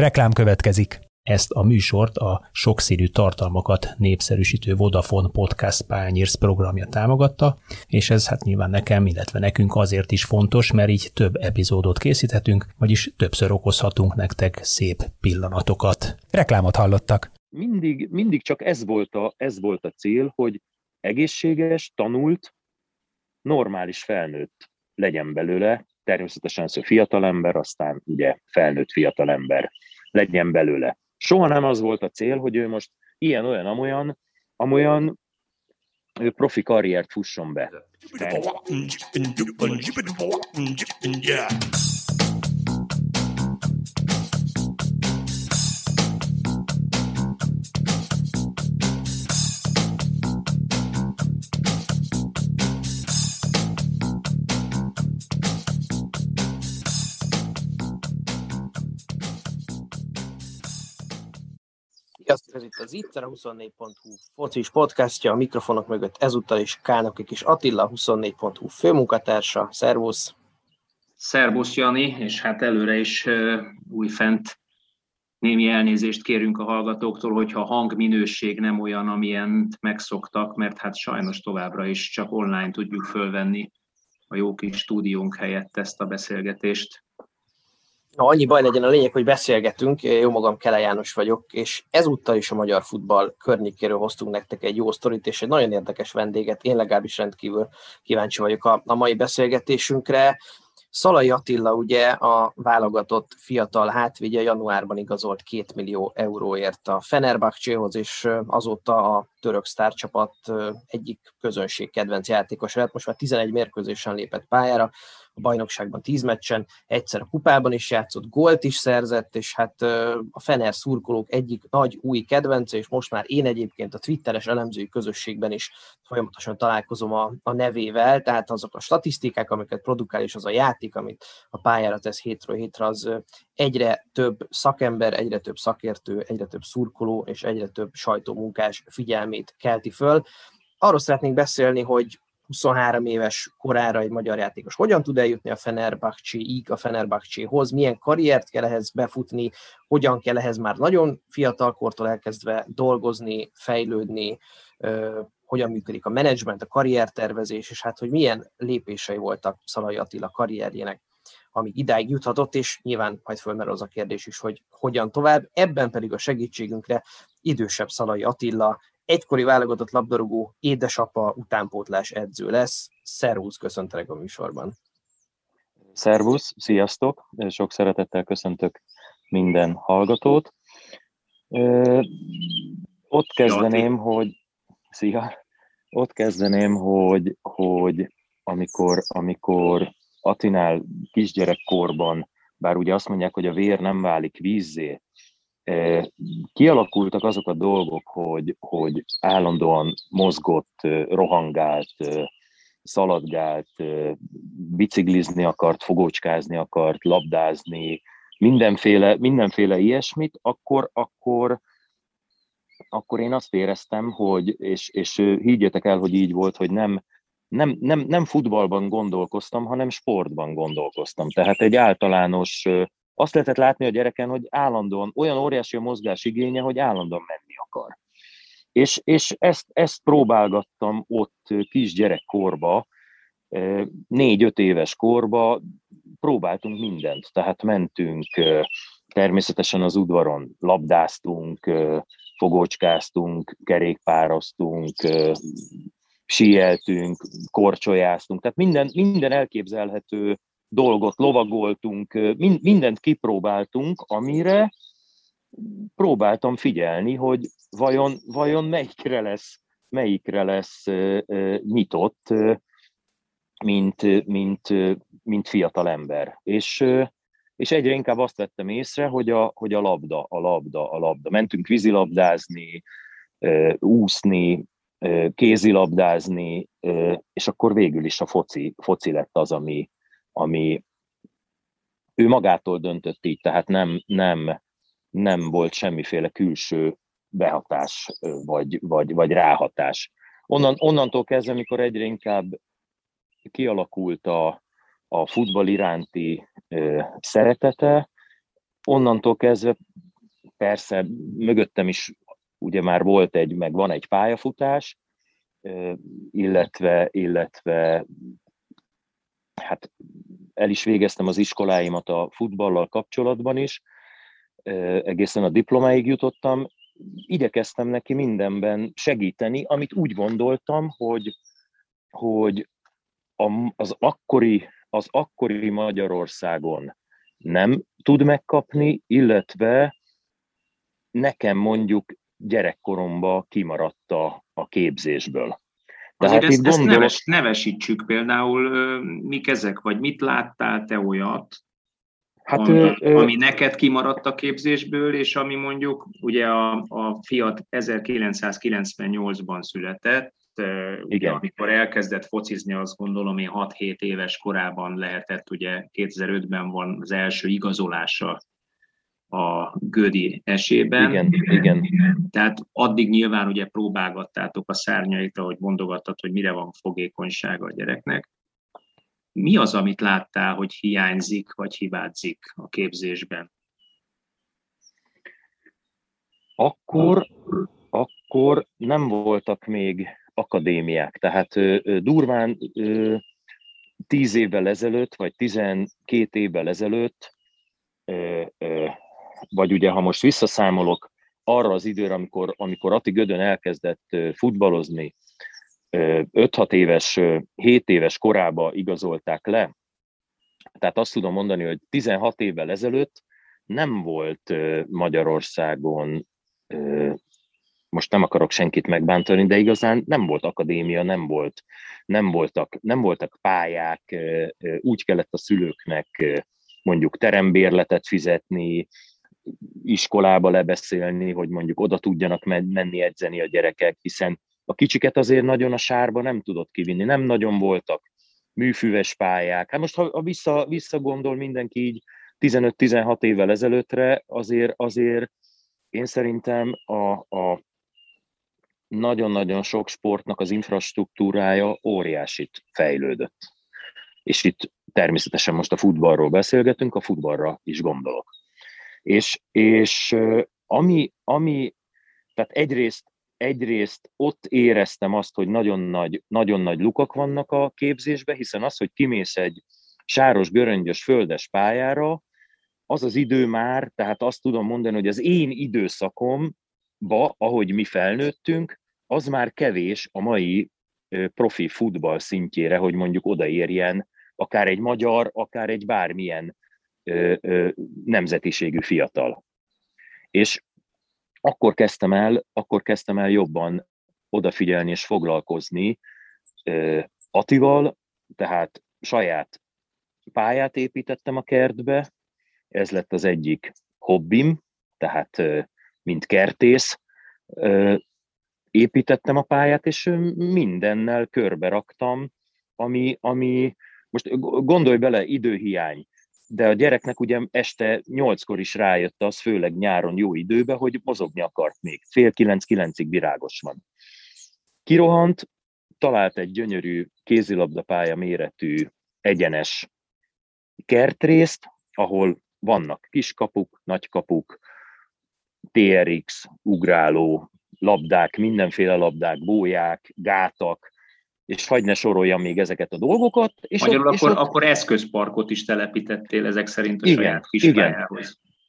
Reklám következik. Ezt a műsort a sokszínű tartalmakat népszerűsítő Vodafone Podcast Pányérsz programja támogatta, és ez hát nyilván nekem, illetve nekünk azért is fontos, mert így több epizódot készíthetünk, vagyis többször okozhatunk nektek szép pillanatokat. Reklámot hallottak. Mindig, mindig csak ez volt, a, ez volt a cél, hogy egészséges, tanult, normális felnőtt legyen belőle, természetesen szó fiatalember, aztán ugye felnőtt fiatalember legyen belőle. Soha nem az volt a cél, hogy ő most ilyen, olyan, amolyan, amolyan ő profi karriert fusson be. De... Sziasztok, ez itt az Itt, a 24.hu focis podcastja, a mikrofonok mögött ezúttal is Kálnokik és Attila, 24.hu főmunkatársa. Szervusz! Szervusz, Jani, és hát előre is uh, újfent némi elnézést kérünk a hallgatóktól, hogyha a hangminőség nem olyan, amilyen megszoktak, mert hát sajnos továbbra is csak online tudjuk fölvenni a jó kis stúdiónk helyett ezt a beszélgetést. Na, annyi baj legyen a lényeg, hogy beszélgetünk, jó magam Kele János vagyok, és ezúttal is a magyar futball környékéről hoztunk nektek egy jó sztorit, és egy nagyon érdekes vendéget, én legalábbis rendkívül kíváncsi vagyok a, a mai beszélgetésünkre. Szalai Attila ugye a válogatott fiatal hátvigye januárban igazolt 2 millió euróért a Fenerbahcséhoz, és azóta a török sztárcsapat egyik közönség kedvenc játékos lett. Most már 11 mérkőzésen lépett pályára, a bajnokságban 10 meccsen, egyszer a kupában is játszott, gólt is szerzett, és hát a Fener szurkolók egyik nagy új kedvence, és most már én egyébként a twitteres elemzői közösségben is folyamatosan találkozom a, a nevével, tehát azok a statisztikák, amiket produkál, és az a játék, amit a pályára tesz hétről hétre, az egyre több szakember, egyre több szakértő, egyre több szurkoló és egyre több sajtómunkás figyelmét kelti föl. Arról szeretnénk beszélni, hogy 23 éves korára egy magyar játékos hogyan tud eljutni a Fenerbahcséig, a Fenerbahcséhoz, milyen karriert kell ehhez befutni, hogyan kell ehhez már nagyon fiatal kortól elkezdve dolgozni, fejlődni, hogyan működik a menedzsment, a karriertervezés, és hát hogy milyen lépései voltak Szalai Attila karrierjének ami idáig juthatott, és nyilván majd fölmerül az a kérdés is, hogy hogyan tovább. Ebben pedig a segítségünkre idősebb Szalai Attila, egykori válogatott labdarúgó édesapa utánpótlás edző lesz. Szervusz, köszöntelek a műsorban. Szervusz, sziasztok, sok szeretettel köszöntök minden hallgatót. Ö, ott kezdeném, hogy szia, ott kezdeném, hogy, hogy amikor, amikor Atinál kisgyerekkorban, bár ugye azt mondják, hogy a vér nem válik vízzé, kialakultak azok a dolgok, hogy, hogy állandóan mozgott, rohangált, szaladgált, biciklizni akart, fogócskázni akart, labdázni, mindenféle, mindenféle ilyesmit, akkor, akkor, akkor én azt éreztem, hogy, és, és higgyetek el, hogy így volt, hogy nem, nem, nem, nem futballban gondolkoztam, hanem sportban gondolkoztam. Tehát egy általános azt lehetett látni a gyereken, hogy állandóan olyan óriási a mozgás igénye, hogy állandóan menni akar. És, és ezt, ezt próbálgattam ott kisgyerekkorba, négy-öt éves korba, próbáltunk mindent, tehát mentünk, természetesen az udvaron labdáztunk, fogócskáztunk, kerékpároztunk, síeltünk, korcsolyáztunk, tehát minden, minden elképzelhető dolgot lovagoltunk, mindent kipróbáltunk, amire próbáltam figyelni, hogy vajon, vajon melyikre lesz, melyikre lesz nyitott, mint, mint, mint fiatal ember. És, és egyre inkább azt vettem észre, hogy a, hogy a labda, a labda, a labda. Mentünk vízilabdázni, úszni, kézilabdázni, és akkor végül is a foci, foci lett az, ami, ami ő magától döntött így, tehát nem, nem, nem volt semmiféle külső behatás vagy, vagy, vagy ráhatás. Onnan, onnantól kezdve, amikor egyre inkább kialakult a, a futball iránti ö, szeretete, onnantól kezdve persze mögöttem is ugye már volt egy, meg van egy pályafutás, illetve, illetve hát el is végeztem az iskoláimat a futballal kapcsolatban is, egészen a diplomáig jutottam, igyekeztem neki mindenben segíteni, amit úgy gondoltam, hogy, hogy az akkori, az akkori Magyarországon nem tud megkapni, illetve nekem mondjuk gyerekkoromba kimaradt a képzésből. Tehát ezt, gondolok... ezt neves, nevesítsük például, mik ezek, vagy mit láttál te olyat, hát, ami, ö, ami neked kimaradt a képzésből, és ami mondjuk ugye a, a Fiat 1998-ban született, igen. amikor elkezdett focizni, azt gondolom én 6-7 éves korában lehetett, ugye 2005-ben van az első igazolása a Gödi esében. Igen, igen. Tehát addig nyilván ugye próbálgattátok a szárnyait, ahogy mondogattad, hogy mire van fogékonysága a gyereknek. Mi az, amit láttál, hogy hiányzik, vagy hibázik a képzésben? Akkor, akkor nem voltak még akadémiák, tehát durván tíz évvel ezelőtt, vagy tizenkét évvel ezelőtt vagy ugye ha most visszaszámolok arra az időre, amikor, amikor Ati Gödön elkezdett futballozni, 5-6 éves, 7 éves korába igazolták le, tehát azt tudom mondani, hogy 16 évvel ezelőtt nem volt Magyarországon, most nem akarok senkit megbántani, de igazán nem volt akadémia, nem, volt, nem, voltak, nem voltak pályák, úgy kellett a szülőknek mondjuk terembérletet fizetni, iskolába lebeszélni, hogy mondjuk oda tudjanak menni edzeni a gyerekek, hiszen a kicsiket azért nagyon a sárba nem tudott kivinni, nem nagyon voltak műfüves pályák. Hát most, ha vissza, visszagondol mindenki így 15-16 évvel ezelőttre, azért, azért én szerintem a, a nagyon-nagyon sok sportnak az infrastruktúrája óriásit fejlődött. És itt természetesen most a futballról beszélgetünk, a futballra is gondolok. És, és ami, ami, tehát egyrészt, egyrészt ott éreztem azt, hogy nagyon nagy, nagyon nagy lukak vannak a képzésbe, hiszen az, hogy kimész egy sáros, göröngyös, földes pályára, az az idő már, tehát azt tudom mondani, hogy az én időszakomba, ahogy mi felnőttünk, az már kevés a mai profi futball szintjére, hogy mondjuk odaérjen akár egy magyar, akár egy bármilyen nemzetiségű fiatal. És akkor kezdtem el, akkor kezdtem el jobban odafigyelni és foglalkozni Atival, tehát saját pályát építettem a kertbe, ez lett az egyik hobbim, tehát mint kertész, építettem a pályát, és mindennel körbe raktam, ami, ami most gondolj bele, időhiány, de a gyereknek ugye este nyolckor is rájött az, főleg nyáron jó időben, hogy mozogni akart még. Fél kilenc-kilencig virágos van. Kirohant, talált egy gyönyörű kézilabdapálya méretű egyenes kertrészt, ahol vannak kiskapuk, nagykapuk, TRX, ugráló, labdák, mindenféle labdák, bóják, gátak, és hagyd ne soroljam még ezeket a dolgokat. És Magyarul ott, akkor, és ott... akkor eszközparkot is telepítettél ezek szerint a igen, saját igen.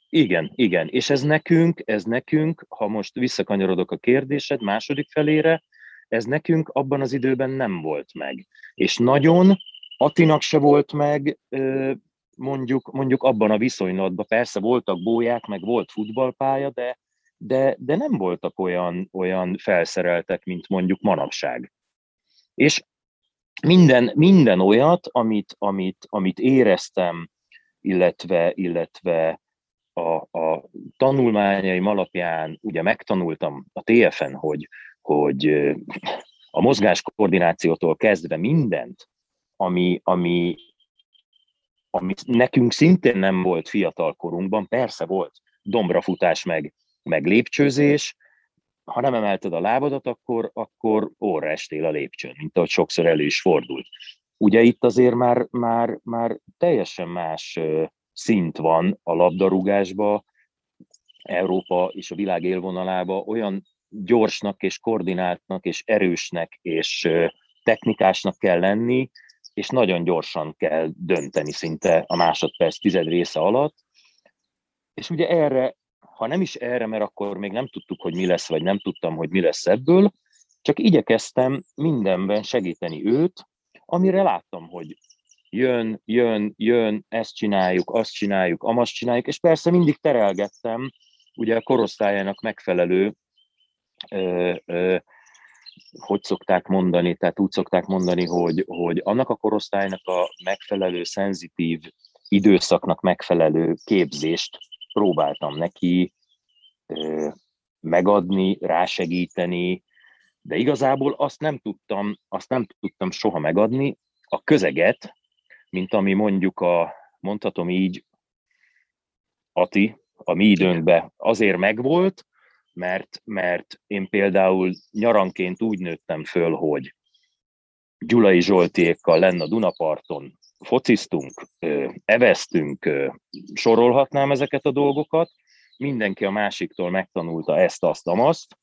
Igen, igen, és ez nekünk, ez nekünk, ha most visszakanyarodok a kérdésed második felére, ez nekünk abban az időben nem volt meg. És nagyon, Atinak se volt meg, mondjuk, mondjuk abban a viszonylatban. Persze voltak bóják, meg volt futballpálya, de, de, de nem voltak olyan, olyan felszereltek, mint mondjuk manapság. És minden, minden olyat, amit, amit, amit éreztem, illetve, illetve a, a tanulmányaim alapján ugye megtanultam a TFN, hogy, hogy a mozgáskoordinációtól kezdve mindent, ami, ami, ami nekünk szintén nem volt fiatal korunkban, persze volt dombrafutás meg, meg lépcsőzés, ha nem emelted a lábadat, akkor, akkor óra estél a lépcsőn, mint ahogy sokszor elő is fordult. Ugye itt azért már, már, már teljesen más szint van a labdarúgásba, Európa és a világ élvonalába olyan gyorsnak és koordináltnak és erősnek és technikásnak kell lenni, és nagyon gyorsan kell dönteni szinte a másodperc tized része alatt. És ugye erre, ha nem is erre, mert akkor még nem tudtuk, hogy mi lesz, vagy nem tudtam, hogy mi lesz ebből, csak igyekeztem mindenben segíteni őt, amire láttam, hogy jön, jön, jön, ezt csináljuk, azt csináljuk, amazt csináljuk, és persze mindig terelgettem ugye a korosztályának megfelelő ö, ö, hogy szokták mondani, tehát úgy szokták mondani, hogy, hogy annak a korosztálynak a megfelelő, szenzitív időszaknak megfelelő képzést próbáltam neki ö, megadni, rásegíteni, de igazából azt nem tudtam, azt nem tudtam soha megadni, a közeget, mint ami mondjuk a, mondhatom így, Ati, a mi időnkben azért megvolt, mert, mert én például nyaranként úgy nőttem föl, hogy Gyulai Zsoltiékkal lenne a Dunaparton, fociztunk, eveztünk, sorolhatnám ezeket a dolgokat, mindenki a másiktól megtanulta ezt, azt, amazt,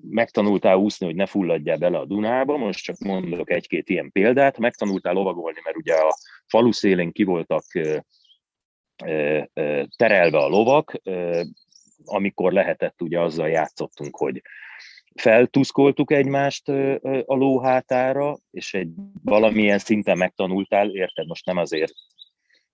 megtanultál úszni, hogy ne fulladjál bele a Dunába, most csak mondok egy-két ilyen példát, megtanultál lovagolni, mert ugye a falu szélén ki voltak terelve a lovak, amikor lehetett, ugye azzal játszottunk, hogy feltuszkoltuk egymást a lóhátára, és egy valamilyen szinten megtanultál, érted, most nem azért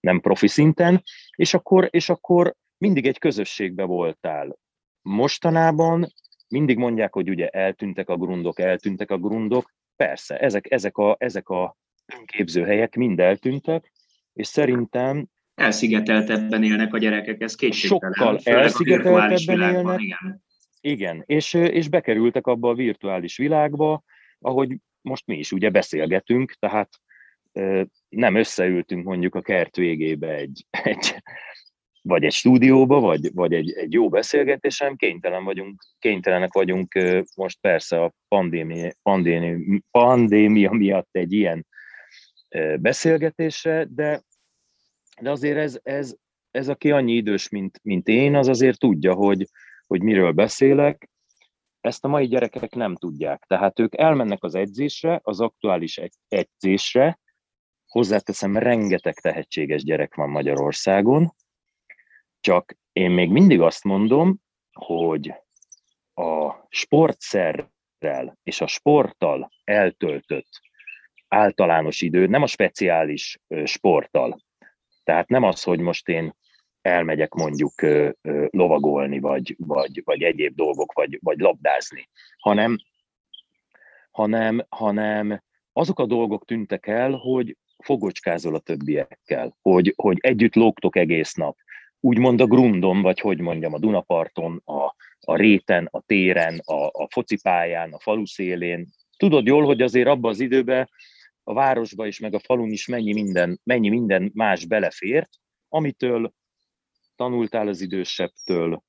nem profi szinten, és akkor, és akkor mindig egy közösségbe voltál. Mostanában mindig mondják, hogy ugye eltűntek a grundok, eltűntek a grundok. Persze, ezek, ezek a, ezek a önképzőhelyek mind eltűntek, és szerintem elszigeteltebben élnek a gyerekek, ez kétségtelen. Sokkal elszigeteltebben élnek. Igen. Igen, és, és bekerültek abba a virtuális világba, ahogy most mi is ugye beszélgetünk, tehát nem összeültünk mondjuk a kert végébe egy, egy vagy egy stúdióba, vagy, vagy egy, egy jó beszélgetésen, kénytelen vagyunk, kénytelenek vagyunk most persze a pandémia, pandémia, pandémia miatt egy ilyen beszélgetésre, de de azért ez, ez, ez aki annyi idős, mint, mint én, az azért tudja, hogy, hogy miről beszélek. Ezt a mai gyerekek nem tudják. Tehát ők elmennek az edzésre, az aktuális edzésre, hozzáteszem, rengeteg tehetséges gyerek van Magyarországon, csak én még mindig azt mondom, hogy a sportszerrel és a sporttal eltöltött általános idő, nem a speciális sporttal, tehát nem az, hogy most én elmegyek mondjuk lovagolni, vagy, vagy, vagy egyéb dolgok, vagy, vagy labdázni, hanem, hanem, hanem azok a dolgok tűntek el, hogy fogocskázol a többiekkel, hogy, hogy együtt lógtok egész nap. Úgymond a grundon, vagy hogy mondjam, a Dunaparton, a, a réten, a téren, a, a focipályán, a falu szélén. Tudod jól, hogy azért abban az időben a városba is, meg a falun is mennyi minden, mennyi minden más belefért, amitől tanultál az idősebbtől,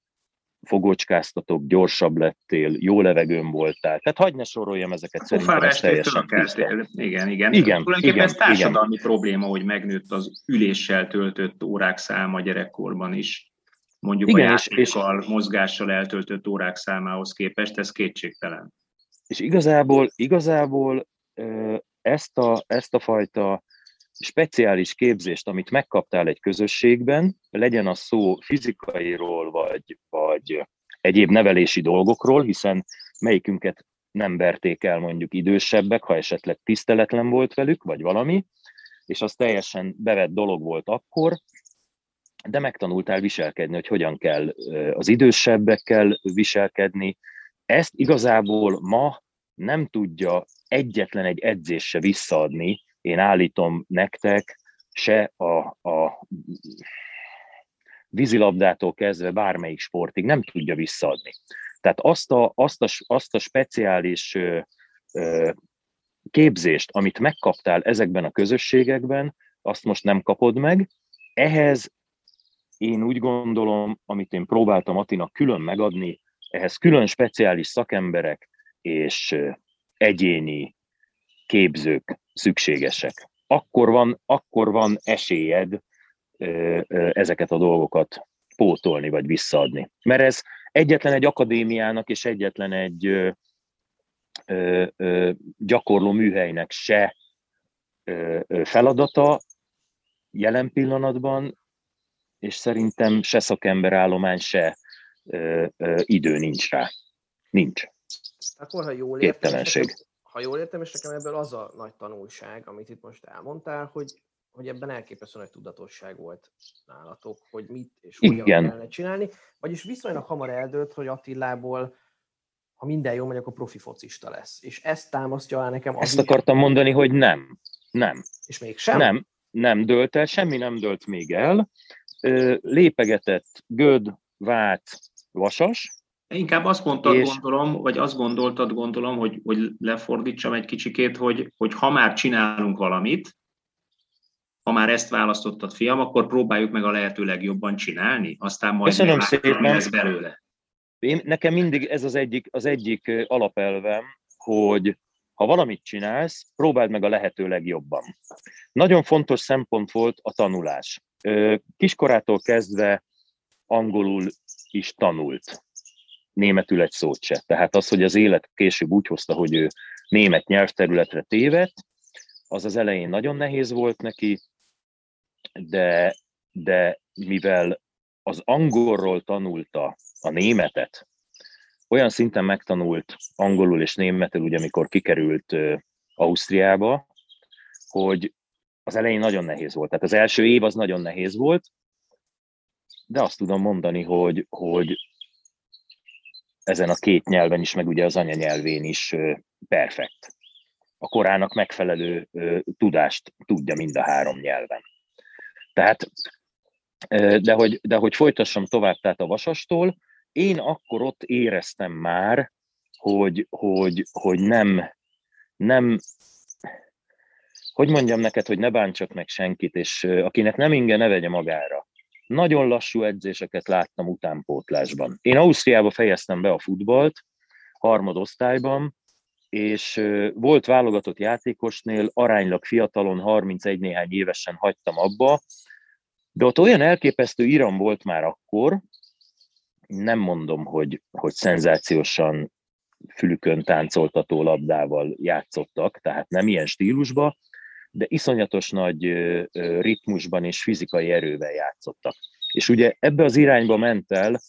fogocskáztatok, gyorsabb lettél, jó levegőn voltál. Tehát hagyd ne soroljam ezeket, szerintem ez teljesen Igen, igen. igen Tulajdonképpen igen, ez társadalmi igen. probléma, hogy megnőtt az üléssel töltött órák száma gyerekkorban is. Mondjuk igen, a játékkal, és, mozgással eltöltött órák számához képest, ez kétségtelen. És igazából, igazából ezt a, ezt a fajta speciális képzést, amit megkaptál egy közösségben, legyen a szó fizikairól, vagy, vagy egyéb nevelési dolgokról, hiszen melyikünket nem verték el mondjuk idősebbek, ha esetleg tiszteletlen volt velük, vagy valami, és az teljesen bevett dolog volt akkor, de megtanultál viselkedni, hogy hogyan kell az idősebbekkel viselkedni. Ezt igazából ma nem tudja egyetlen egy edzés se visszaadni, én állítom nektek, se a, a vízilabdától kezdve bármelyik sportig nem tudja visszaadni. Tehát azt a, azt a, azt a speciális ö, ö, képzést, amit megkaptál ezekben a közösségekben, azt most nem kapod meg. Ehhez én úgy gondolom, amit én próbáltam Atinak külön megadni, ehhez külön speciális szakemberek és egyéni képzők szükségesek. Akkor van, akkor van esélyed ezeket a dolgokat pótolni, vagy visszaadni. Mert ez egyetlen egy akadémiának és egyetlen egy ö, ö, ö, gyakorló műhelynek se ö, ö, feladata jelen pillanatban, és szerintem se szakemberállomány, se ö, ö, idő nincs rá. Nincs. Akkor, ha jól értem, ha jól értem, és nekem ebből az a nagy tanulság, amit itt most elmondtál, hogy, hogy ebben elképesztő nagy tudatosság volt nálatok, hogy mit és hogyan Igen. kellene csinálni, vagyis viszonylag hamar eldőlt, hogy Attilából ha minden jól megy, akkor profi focista lesz. És ezt támasztja el nekem. Ezt akartam mondani, hogy nem. Nem. És mégsem? Nem, nem dölt el, semmi nem dölt még el. Lépegetett Göd, Vát, Vasas, Inkább azt mondtad, és... gondolom, vagy azt gondoltad, gondolom, hogy, hogy lefordítsam egy kicsikét, hogy, hogy ha már csinálunk valamit, ha már ezt választottad, fiam, akkor próbáljuk meg a lehető legjobban csinálni, aztán majd Köszönöm szépen. lesz belőle. Én, nekem mindig ez az egyik, az egyik alapelvem, hogy ha valamit csinálsz, próbáld meg a lehető legjobban. Nagyon fontos szempont volt a tanulás. Kiskorától kezdve angolul is tanult németül egy szót se. Tehát az, hogy az élet később úgy hozta, hogy ő német nyelvterületre tévedt, az az elején nagyon nehéz volt neki, de, de mivel az angolról tanulta a németet, olyan szinten megtanult angolul és németül, ugye amikor kikerült Ausztriába, hogy az elején nagyon nehéz volt. Tehát az első év az nagyon nehéz volt, de azt tudom mondani, hogy, hogy ezen a két nyelven is, meg ugye az anyanyelvén is perfekt. A korának megfelelő tudást tudja mind a három nyelven. Tehát, de hogy, de hogy folytassam tovább, tehát a vasastól, én akkor ott éreztem már, hogy, hogy, hogy nem, nem, hogy mondjam neked, hogy ne bántsak meg senkit, és akinek nem inge, ne vegye magára nagyon lassú edzéseket láttam utánpótlásban. Én Ausztriába fejeztem be a futballt, harmadosztályban, és volt válogatott játékosnél, aránylag fiatalon, 31 néhány évesen hagytam abba, de ott olyan elképesztő iram volt már akkor, nem mondom, hogy, hogy szenzációsan fülükön táncoltató labdával játszottak, tehát nem ilyen stílusba, de iszonyatos nagy ritmusban és fizikai erővel játszottak. És ugye ebbe az irányba ment el,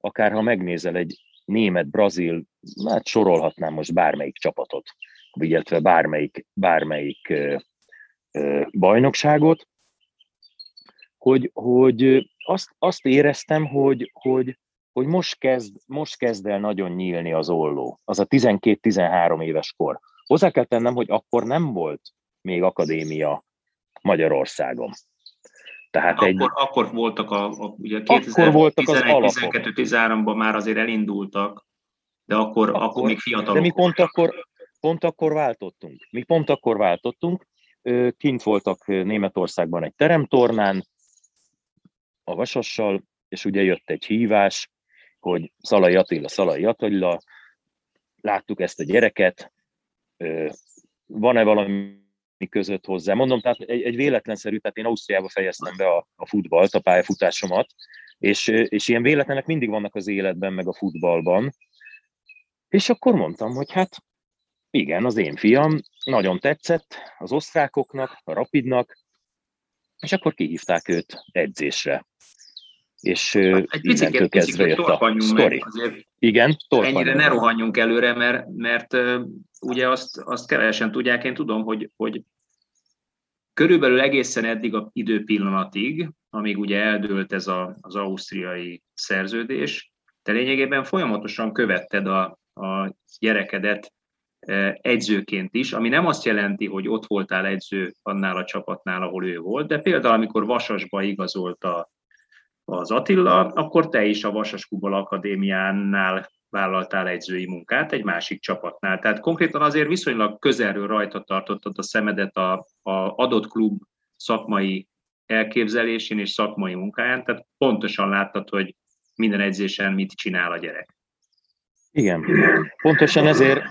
akár ha megnézel egy német, brazil, hát sorolhatnám most bármelyik csapatot, illetve bármelyik, bármelyik bajnokságot, hogy, hogy azt, azt éreztem, hogy, hogy, hogy most, kezd, most kezd el nagyon nyílni az olló, az a 12-13 éves kor. Hozzá kell tennem, hogy akkor nem volt még akadémia Magyarországon. Tehát akkor, egy, akkor voltak a, a ugye 2011-12-13-ban már azért elindultak, de akkor, akkor, akkor még fiatalok De mi pont akkor, pont akkor váltottunk. Mi pont akkor váltottunk. Kint voltak Németországban egy teremtornán, a Vasassal, és ugye jött egy hívás, hogy Szalai Attila, Szalai Attila, láttuk ezt a gyereket, van-e valami között hozzá. Mondom, tehát egy, egy véletlenszerű, tehát én Ausztriába fejeztem be a, a futballt, a pályafutásomat, és, és ilyen véletlenek mindig vannak az életben, meg a futballban. És akkor mondtam, hogy hát igen, az én fiam nagyon tetszett az osztrákoknak, a rapidnak, és akkor kihívták őt edzésre. És egy picit, kezdve jött a sztori. Igen, Ennyire ne rohanjunk előre, mert, mert ugye azt, azt kevesen tudják, én tudom, hogy, hogy körülbelül egészen eddig a időpillanatig, amíg ugye eldőlt ez a, az ausztriai szerződés, te lényegében folyamatosan követted a, a gyerekedet egyzőként is, ami nem azt jelenti, hogy ott voltál egyző annál a csapatnál, ahol ő volt, de például amikor Vasasba igazolt a, az Attila, akkor te is a Vasas Kubal Akadémiánál vállaltál egyzői munkát egy másik csapatnál. Tehát konkrétan azért viszonylag közelről rajta tartottad a szemedet a, a adott klub szakmai elképzelésén és szakmai munkáján, tehát pontosan láttad, hogy minden edzésen mit csinál a gyerek. Igen, pontosan ezért,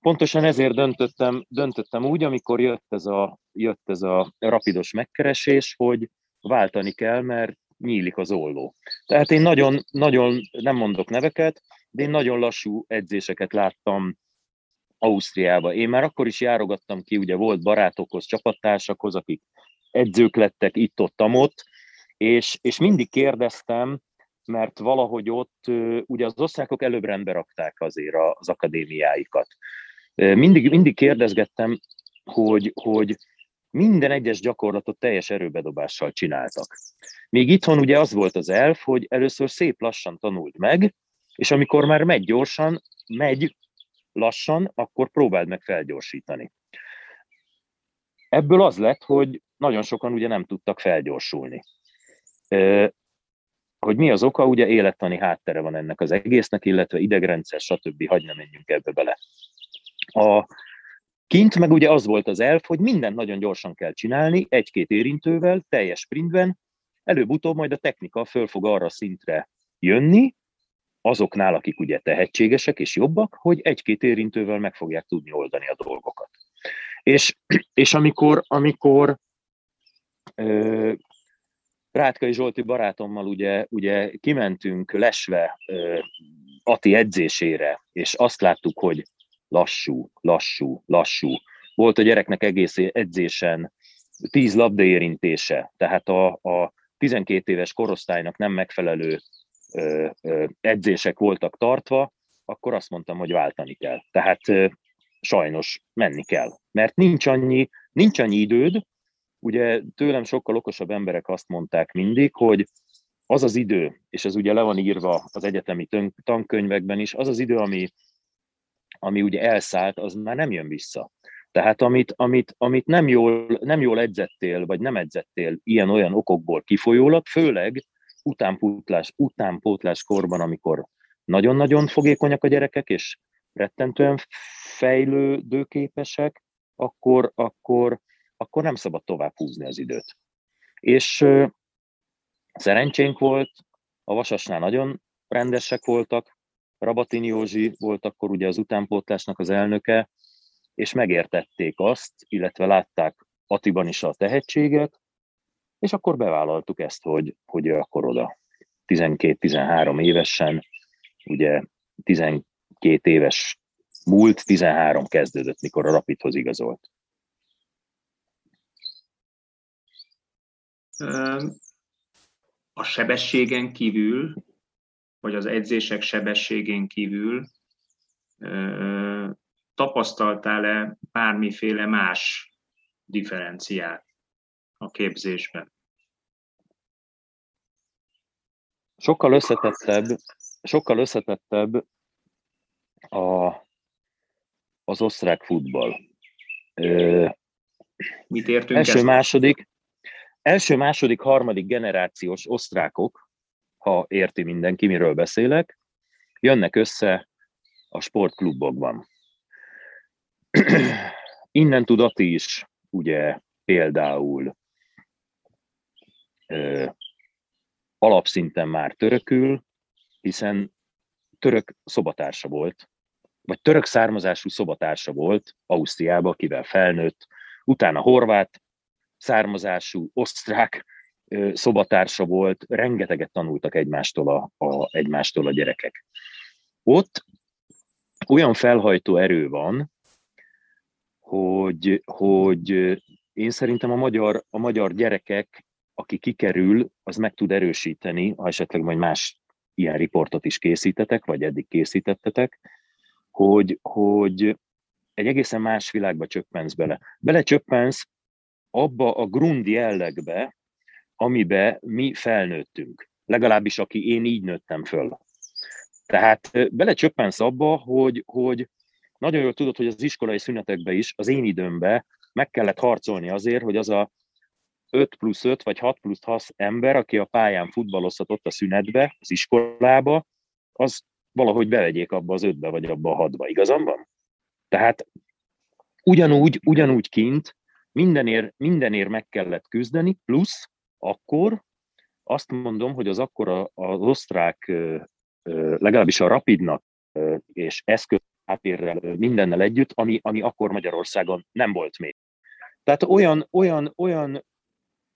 pontosan ezért döntöttem, döntöttem úgy, amikor jött ez, a, jött ez a rapidos megkeresés, hogy váltani kell, mert nyílik az olló. Tehát én nagyon, nagyon, nem mondok neveket, de én nagyon lassú edzéseket láttam Ausztriába. Én már akkor is járogattam ki, ugye volt barátokhoz, csapattársakhoz, akik edzők lettek itt-ott, ott, és, és mindig kérdeztem, mert valahogy ott ugye az osztrákok előbb rendbe rakták azért az akadémiáikat. Mindig, mindig kérdezgettem, hogy, hogy minden egyes gyakorlatot teljes erőbedobással csináltak. Még itthon ugye az volt az elf, hogy először szép lassan tanult meg, és amikor már megy gyorsan, megy lassan, akkor próbáld meg felgyorsítani. Ebből az lett, hogy nagyon sokan ugye nem tudtak felgyorsulni. Hogy mi az oka, ugye élettani háttere van ennek az egésznek, illetve idegrendszer, stb. Hagy nem menjünk ebbe bele. A kint meg ugye az volt az elf, hogy mindent nagyon gyorsan kell csinálni, egy-két érintővel, teljes sprintben, előbb-utóbb majd a technika föl fog arra szintre jönni, azoknál, akik ugye tehetségesek és jobbak, hogy egy-két érintővel meg fogják tudni oldani a dolgokat. És, és amikor, amikor ö, Rátkai Zsolti barátommal ugye, ugye kimentünk lesve ö, Ati edzésére, és azt láttuk, hogy lassú, lassú, lassú. Volt a gyereknek egész edzésen tíz labda érintése, tehát a, a 12 éves korosztálynak nem megfelelő ö, ö, edzések voltak tartva, akkor azt mondtam, hogy váltani kell. Tehát ö, sajnos menni kell, mert nincs annyi, nincs annyi időd, ugye tőlem sokkal okosabb emberek azt mondták mindig, hogy az az idő, és ez ugye le van írva az egyetemi tankönyvekben is, az az idő, ami, ami ugye elszállt, az már nem jön vissza. Tehát amit, amit, amit nem, jól, nem jól edzettél, vagy nem edzettél ilyen-olyan okokból kifolyólag, főleg utánpótlás, utánpótlás korban, amikor nagyon-nagyon fogékonyak a gyerekek, és rettentően fejlődőképesek, akkor, akkor, akkor nem szabad tovább húzni az időt. És szerencsénk volt, a Vasasnál nagyon rendesek voltak, Rabatini Józsi volt akkor ugye az utánpótlásnak az elnöke, és megértették azt, illetve látták Atiban is a tehetséget, és akkor bevállaltuk ezt, hogy, hogy akkor oda 12-13 évesen, ugye 12 éves múlt, 13 kezdődött, mikor a Rapidhoz igazolt. A sebességen kívül, vagy az edzések sebességén kívül tapasztaltál-e bármiféle más differenciát a képzésben? Sokkal összetettebb, sokkal összetettebb a, az osztrák futball. Mit értünk első, ezt? második, első, második, harmadik generációs osztrákok, ha érti mindenki, miről beszélek, jönnek össze a sportklubokban. Innen tudati is, ugye például ö, alapszinten már törökül, hiszen török szobatársa volt, vagy török származású szobatársa volt Ausztriába, akivel felnőtt, utána horvát származású osztrák szobatársa volt, rengeteget tanultak egymástól a, a, egymástól a gyerekek. Ott olyan felhajtó erő van, hogy, hogy én szerintem a magyar, a magyar gyerekek, aki kikerül, az meg tud erősíteni, ha esetleg majd más ilyen riportot is készítetek, vagy eddig készítettetek, hogy, hogy egy egészen más világba csöppensz bele. Belecsöppensz abba a grund jellegbe, amibe mi felnőttünk. Legalábbis aki én így nőttem föl. Tehát belecsöppensz abba, hogy, hogy nagyon jól tudod, hogy az iskolai szünetekben is, az én időmben meg kellett harcolni azért, hogy az a 5 plusz 5 vagy 6 plusz 6 ember, aki a pályán futballozhatott a szünetbe, az iskolába, az valahogy bevegyék abba az ötbe vagy abba a hatba. Igazam van? Tehát ugyanúgy, ugyanúgy kint mindenért, mindenért meg kellett küzdeni, plusz akkor azt mondom, hogy az akkor az osztrák, legalábbis a Rapidnak és eszköz háttérrel, mindennel együtt, ami, ami akkor Magyarországon nem volt még. Tehát olyan, olyan, olyan,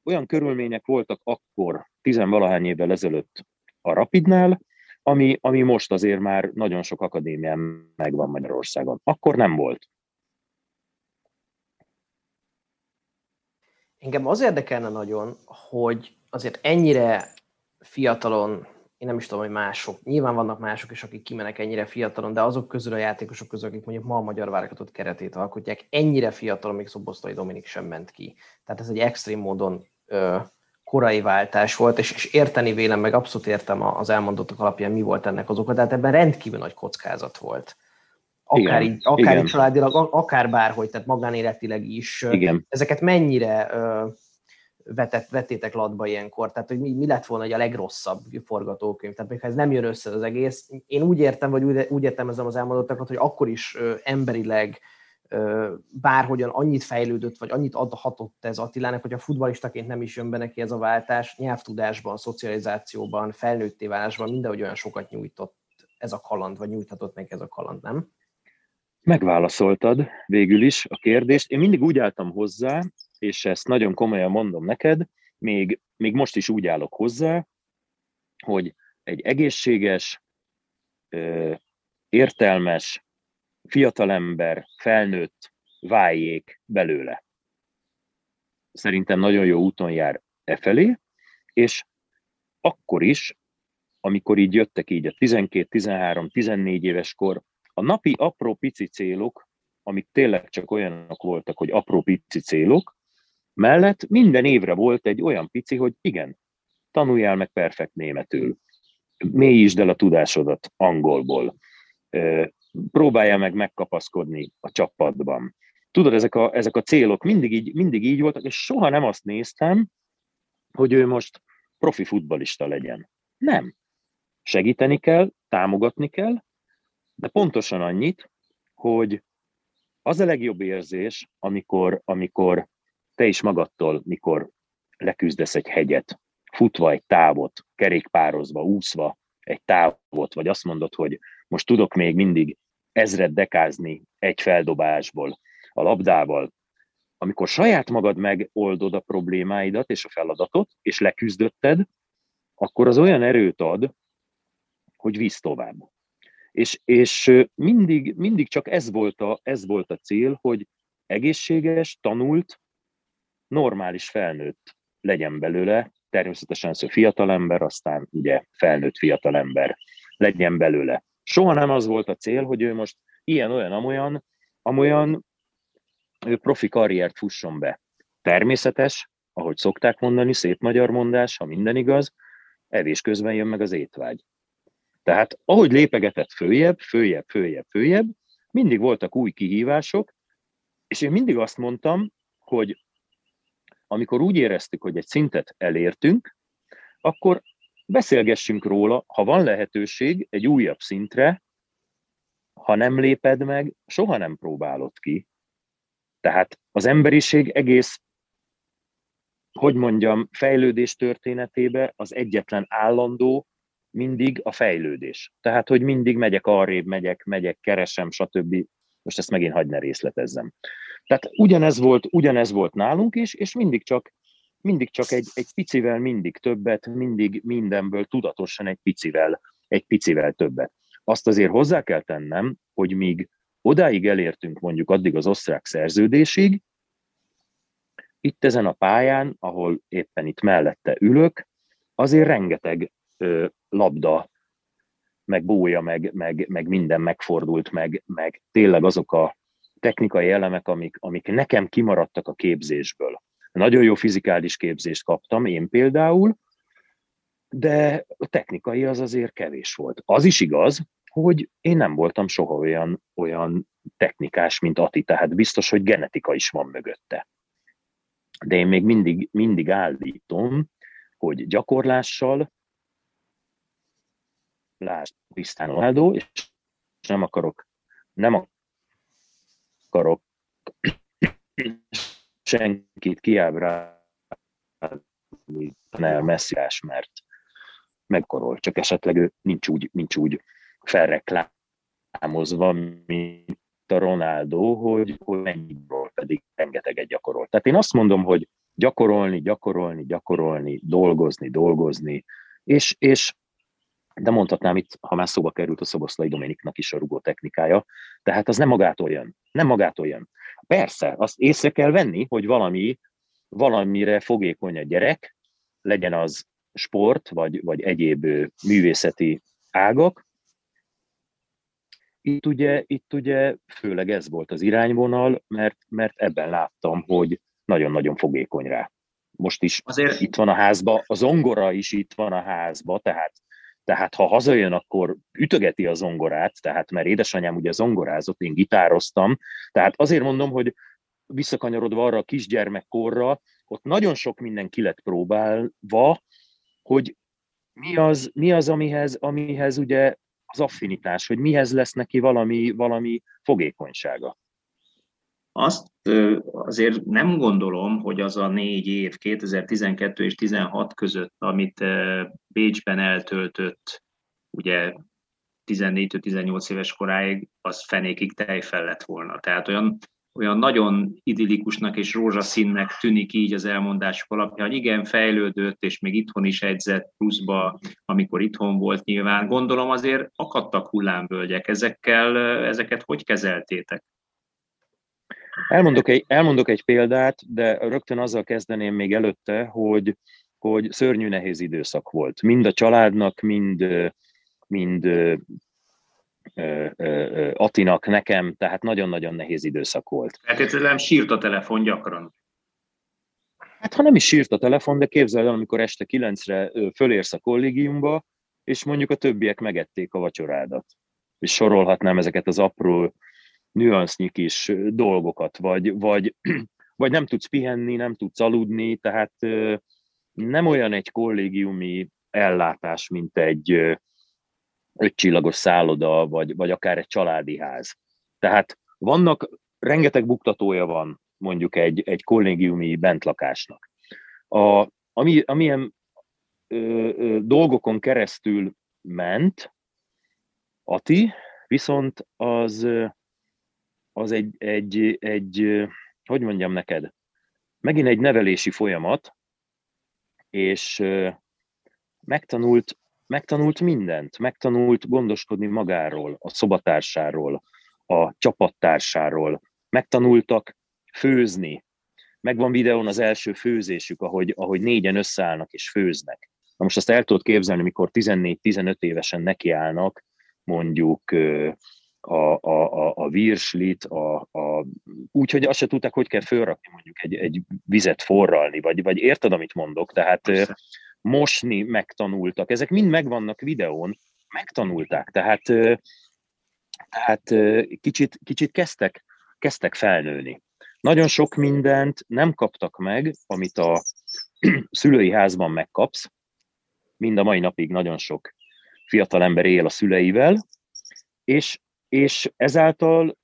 olyan körülmények voltak akkor, tizenvalahány évvel ezelőtt a Rapidnál, ami, ami most azért már nagyon sok akadémián megvan Magyarországon. Akkor nem volt. Engem az érdekelne nagyon, hogy azért ennyire fiatalon, én nem is tudom, hogy mások, nyilván vannak mások is, akik kimenek ennyire fiatalon, de azok közül a játékosok közül, akik mondjuk ma a magyar válogatott keretét alkotják, ennyire fiatalon még Szoboszlai Dominik sem ment ki. Tehát ez egy extrém módon ö, korai váltás volt, és, és érteni vélem, meg abszolút értem az elmondottak alapján, mi volt ennek az oka, tehát ebben rendkívül nagy kockázat volt. Akár, igen, így, akár igen. így családilag, akár bárhogy, tehát magánéletileg is. Igen. Ezeket mennyire vetett, vettétek latba ilyenkor? Tehát, hogy mi, mi lett volna hogy a legrosszabb forgatókönyv? Tehát, ha ez nem jön össze az egész, én úgy értem, vagy úgy, úgy értelmezem az elmondottakat, hogy akkor is ö, emberileg ö, bárhogyan annyit fejlődött, vagy annyit adhatott ez Attilának, hogy a futbalistaként nem is jön be neki ez a váltás, nyelvtudásban, szocializációban, felnőtté válásban mindenhogy olyan sokat nyújtott ez a kaland, vagy nyújthatott neki ez a kaland, nem? Megválaszoltad végül is a kérdést. Én mindig úgy álltam hozzá, és ezt nagyon komolyan mondom neked, még, még most is úgy állok hozzá, hogy egy egészséges, értelmes, fiatalember, felnőtt váljék belőle. Szerintem nagyon jó úton jár e felé, és akkor is, amikor így jöttek így a 12, 13, 14 éves kor, a napi apró pici célok, amik tényleg csak olyanok voltak, hogy apró pici célok, mellett minden évre volt egy olyan pici, hogy igen, tanuljál meg perfekt németül, mélyítsd el a tudásodat angolból, próbálja meg megkapaszkodni a csapatban. Tudod, ezek a, ezek a célok mindig így, mindig így voltak, és soha nem azt néztem, hogy ő most profi futbalista legyen. Nem. Segíteni kell, támogatni kell, de pontosan annyit, hogy az a legjobb érzés, amikor, amikor te is magadtól, mikor leküzdesz egy hegyet, futva egy távot, kerékpározva, úszva egy távot, vagy azt mondod, hogy most tudok még mindig ezred dekázni egy feldobásból a labdával, amikor saját magad megoldod a problémáidat és a feladatot, és leküzdötted, akkor az olyan erőt ad, hogy visz tovább. És, és mindig, mindig csak ez volt, a, ez volt a cél, hogy egészséges, tanult, normális felnőtt legyen belőle, természetesen szó fiatalember, aztán ugye felnőtt fiatalember legyen belőle. Soha nem az volt a cél, hogy ő most ilyen-olyan, amolyan, amolyan ő profi karriert fusson be. Természetes, ahogy szokták mondani, szép magyar mondás, ha minden igaz, evés közben jön meg az étvágy. Tehát ahogy lépegetett följebb, följebb, följebb, följebb, mindig voltak új kihívások, és én mindig azt mondtam, hogy amikor úgy éreztük, hogy egy szintet elértünk, akkor beszélgessünk róla, ha van lehetőség egy újabb szintre, ha nem léped meg, soha nem próbálod ki. Tehát az emberiség egész, hogy mondjam, fejlődés történetébe az egyetlen állandó mindig a fejlődés. Tehát, hogy mindig megyek arrébb, megyek, megyek, keresem, stb. Most ezt megint hagyd ne részletezzem. Tehát ugyanez volt, ugyanez volt nálunk is, és mindig csak, mindig csak egy, egy picivel mindig többet, mindig mindenből tudatosan egy picivel, egy picivel többet. Azt azért hozzá kell tennem, hogy míg odáig elértünk mondjuk addig az osztrák szerződésig, itt ezen a pályán, ahol éppen itt mellette ülök, azért rengeteg labda, meg bója, meg, meg, meg minden megfordult, meg, meg tényleg azok a technikai elemek, amik, amik nekem kimaradtak a képzésből. Nagyon jó fizikális képzést kaptam, én például, de a technikai az azért kevés volt. Az is igaz, hogy én nem voltam soha olyan, olyan technikás, mint Ati, tehát biztos, hogy genetika is van mögötte. De én még mindig, mindig állítom, hogy gyakorlással, lásd Cristiano Ronaldo, és nem akarok, nem akarok senkit kiábrálni el messziás, mert megkorol, csak esetleg ő nincs úgy, nincs úgy felreklámozva, mint a Ronaldo, hogy, hogy mennyiból pedig rengeteget gyakorol. Tehát én azt mondom, hogy gyakorolni, gyakorolni, gyakorolni, dolgozni, dolgozni, és, és de mondhatnám itt, ha már szóba került a Szoboszlai Dominiknak is a rugó technikája, tehát az nem magától jön. Nem magától jön. Persze, azt észre kell venni, hogy valami, valamire fogékony a gyerek, legyen az sport, vagy, vagy egyéb művészeti ágak. Itt ugye, itt ugye főleg ez volt az irányvonal, mert, mert ebben láttam, hogy nagyon-nagyon fogékony rá. Most is Azért... itt van a házba, a zongora is itt van a házba, tehát tehát ha hazajön, akkor ütögeti a zongorát, tehát mert édesanyám ugye zongorázott, én gitároztam, tehát azért mondom, hogy visszakanyarodva arra a kisgyermekkorra, ott nagyon sok minden ki lett próbálva, hogy mi az, mi az amihez, amihez ugye az affinitás, hogy mihez lesz neki valami, valami fogékonysága. Azt azért nem gondolom, hogy az a négy év, 2012 és 16 között, amit Bécsben eltöltött, ugye 14-18 éves koráig, az fenékig tejfel lett volna. Tehát olyan, olyan nagyon idillikusnak és rózsaszínnek tűnik így az elmondások alapján, hogy igen, fejlődött, és még itthon is edzett pluszba, amikor itthon volt nyilván. Gondolom azért akadtak hullámvölgyek. Ezekkel, ezeket hogy kezeltétek? Elmondok egy, elmondok egy példát, de rögtön azzal kezdeném még előtte, hogy, hogy szörnyű nehéz időszak volt. Mind a családnak, mind, mind Atinak, nekem, tehát nagyon-nagyon nehéz időszak volt. Hát nem sírt a telefon gyakran. Hát ha nem is sírt a telefon, de képzeld el, amikor este kilencre fölérsz a kollégiumba, és mondjuk a többiek megették a vacsorádat. És sorolhatnám ezeket az apró nüansznyi kis dolgokat, vagy, vagy, vagy nem tudsz pihenni, nem tudsz aludni, tehát nem olyan egy kollégiumi ellátás, mint egy ötcsillagos szálloda, vagy, vagy akár egy családi ház. Tehát vannak, rengeteg buktatója van mondjuk egy, egy kollégiumi bentlakásnak. A, ami, amilyen ö, ö, dolgokon keresztül ment Ati, viszont az az egy, egy, egy, hogy mondjam neked, megint egy nevelési folyamat, és megtanult, megtanult mindent, megtanult gondoskodni magáról, a szobatársáról, a csapattársáról, megtanultak főzni, megvan videón az első főzésük, ahogy, ahogy négyen összeállnak és főznek. Na most azt el tudod képzelni, mikor 14-15 évesen nekiállnak mondjuk a, a, a, virslit, a, a, úgy, hogy azt se tudták, hogy kell fölrakni mondjuk egy, egy vizet forralni, vagy, vagy érted, amit mondok? Tehát Persze. mosni megtanultak. Ezek mind megvannak videón, megtanulták. Tehát, tehát kicsit, kicsit kezdtek, kezdtek felnőni. Nagyon sok mindent nem kaptak meg, amit a szülői házban megkapsz. Mind a mai napig nagyon sok fiatal ember él a szüleivel, és és ezáltal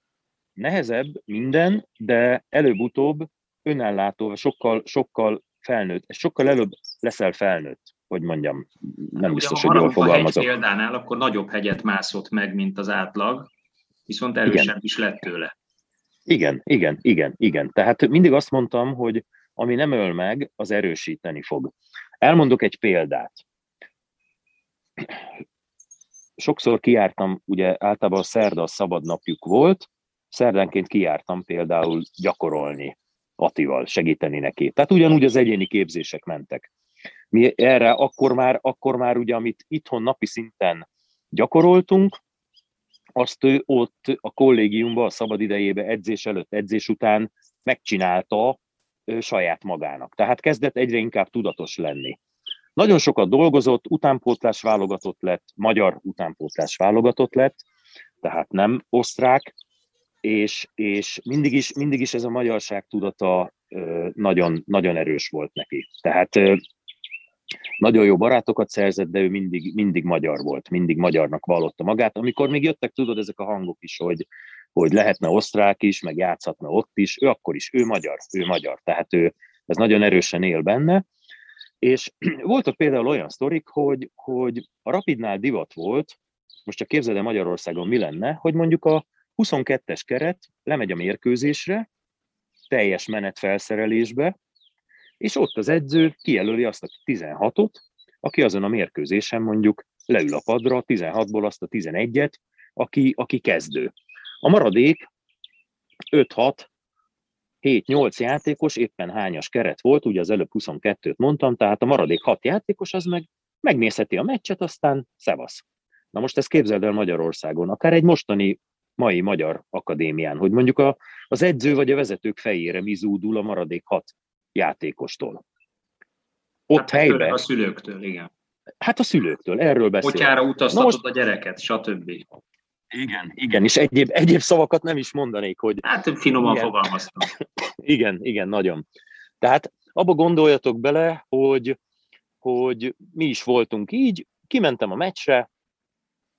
nehezebb minden, de előbb-utóbb önellátó, sokkal, sokkal felnőtt, sokkal előbb leszel felnőtt, hogy mondjam, nem biztos, hogy jól fogalmazok. Ha példánál, akkor nagyobb hegyet mászott meg, mint az átlag, viszont erősebb igen. is lett tőle. Igen, igen, igen, igen. Tehát mindig azt mondtam, hogy ami nem öl meg, az erősíteni fog. Elmondok egy példát sokszor kiártam, ugye általában a szerda a szabad napjuk volt, szerdánként kiártam például gyakorolni Atival, segíteni neki. Tehát ugyanúgy az egyéni képzések mentek. Mi erre akkor már, akkor már ugye, amit itthon napi szinten gyakoroltunk, azt ő ott a kollégiumban, a szabad idejébe, edzés előtt, edzés után megcsinálta saját magának. Tehát kezdett egyre inkább tudatos lenni. Nagyon sokat dolgozott, utánpótlás válogatott lett, magyar utánpótlás válogatott lett, tehát nem osztrák, és, és mindig, is, mindig is ez a magyarság tudata nagyon, nagyon erős volt neki. Tehát nagyon jó barátokat szerzett, de ő mindig, mindig magyar volt, mindig magyarnak vallotta magát. Amikor még jöttek, tudod, ezek a hangok is, hogy, hogy lehetne osztrák is, meg játszhatna ott is, ő akkor is, ő magyar, ő magyar. Tehát ő, ez nagyon erősen él benne, és voltak például olyan sztorik, hogy, hogy a Rapidnál divat volt, most csak képzeld el Magyarországon mi lenne, hogy mondjuk a 22-es keret lemegy a mérkőzésre, teljes menet felszerelésbe, és ott az edző kijelöli azt a 16-ot, aki azon a mérkőzésen mondjuk leül a padra, 16-ból azt a 11-et, aki, aki kezdő. A maradék 5-6, 7-8 játékos, éppen hányas keret volt, ugye az előbb 22-t mondtam, tehát a maradék 6 játékos az meg megnézheti a meccset, aztán szevasz. Na most ezt képzeld el Magyarországon, akár egy mostani mai magyar akadémián, hogy mondjuk a, az edző vagy a vezetők fejére mi zúdul a maradék hat játékostól. Ott hát helyben. A szülőktől, igen. Hát a szülőktől, erről beszélünk. Potyára utaztatod most... a gyereket, stb. Igen, igen, és egyéb, egyéb szavakat nem is mondanék, hogy... Hát finoman igen. fogalmaztam. igen, igen, nagyon. Tehát abba gondoljatok bele, hogy, hogy mi is voltunk így, kimentem a meccsre,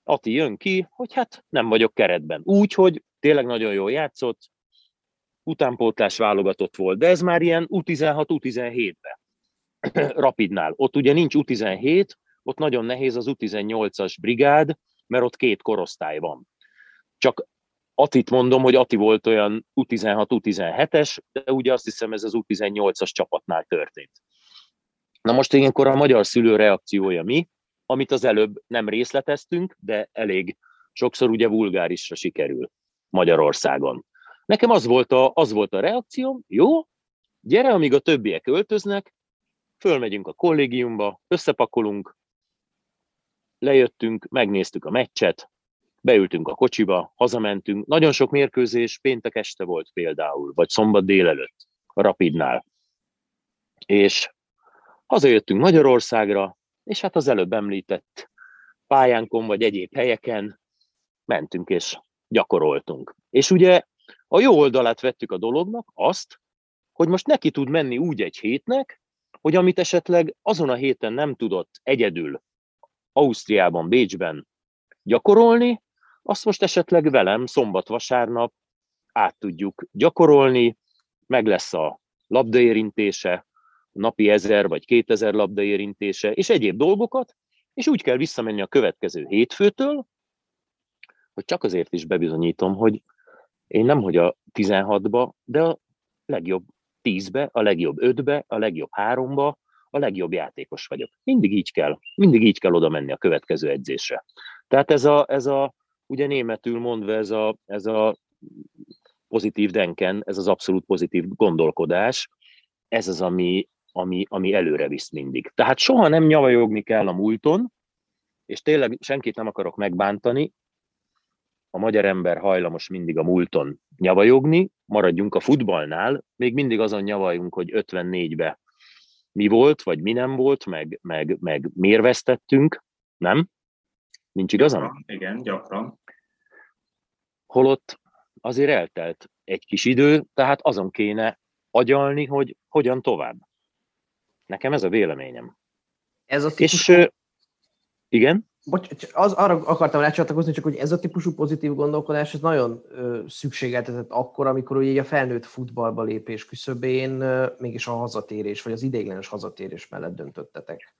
Ati jön ki, hogy hát nem vagyok keretben. Úgy, hogy tényleg nagyon jól játszott, utánpótlás válogatott volt, de ez már ilyen U16, U17-ben, Rapidnál. Ott ugye nincs U17, ott nagyon nehéz az U18-as brigád, mert ott két korosztály van. Csak Atit mondom, hogy Ati volt olyan U16, U17-es, de ugye azt hiszem ez az U18-as csapatnál történt. Na most ilyenkor a magyar szülő reakciója mi? amit az előbb nem részleteztünk, de elég sokszor ugye vulgárisra sikerül Magyarországon. Nekem az volt a, az volt a reakcióm, jó, gyere, amíg a többiek öltöznek, fölmegyünk a kollégiumba, összepakolunk, lejöttünk, megnéztük a meccset, beültünk a kocsiba, hazamentünk. Nagyon sok mérkőzés péntek este volt például, vagy szombat délelőtt a Rapidnál. És hazajöttünk Magyarországra, és hát az előbb említett pályánkon vagy egyéb helyeken mentünk és gyakoroltunk. És ugye a jó oldalát vettük a dolognak, azt, hogy most neki tud menni úgy egy hétnek, hogy amit esetleg azon a héten nem tudott egyedül Ausztriában, Bécsben gyakorolni, azt most esetleg velem szombat-vasárnap át tudjuk gyakorolni, meg lesz a labdaérintése, napi ezer vagy kétezer labda érintése, és egyéb dolgokat, és úgy kell visszamenni a következő hétfőtől, hogy csak azért is bebizonyítom, hogy én nem hogy a 16-ba, de a legjobb 10-be, a legjobb 5-be, a legjobb 3-ba, a legjobb játékos vagyok. Mindig így kell, mindig így kell oda menni a következő edzésre. Tehát ez a, ez a ugye németül mondva ez a, ez a pozitív denken, ez az abszolút pozitív gondolkodás, ez az, ami, ami, ami előre visz mindig. Tehát soha nem nyavajogni kell a múlton, és tényleg senkit nem akarok megbántani, a magyar ember hajlamos mindig a múlton nyavajogni, maradjunk a futballnál, még mindig azon nyavajunk, hogy 54-be mi volt, vagy mi nem volt, meg, meg, meg miért vesztettünk, nem? Nincs igazam? Igen, gyakran. Holott azért eltelt egy kis idő, tehát azon kéne agyalni, hogy hogyan tovább. Nekem ez a véleményem. Ez a típusú... És igen? Bocs, az, arra akartam rácsatlakozni, csak hogy ez a típusú pozitív gondolkodás, ez nagyon ö, szükségeltetett akkor, amikor ugye a felnőtt futballba lépés küszöbén ö, mégis a hazatérés, vagy az ideiglenes hazatérés mellett döntöttetek.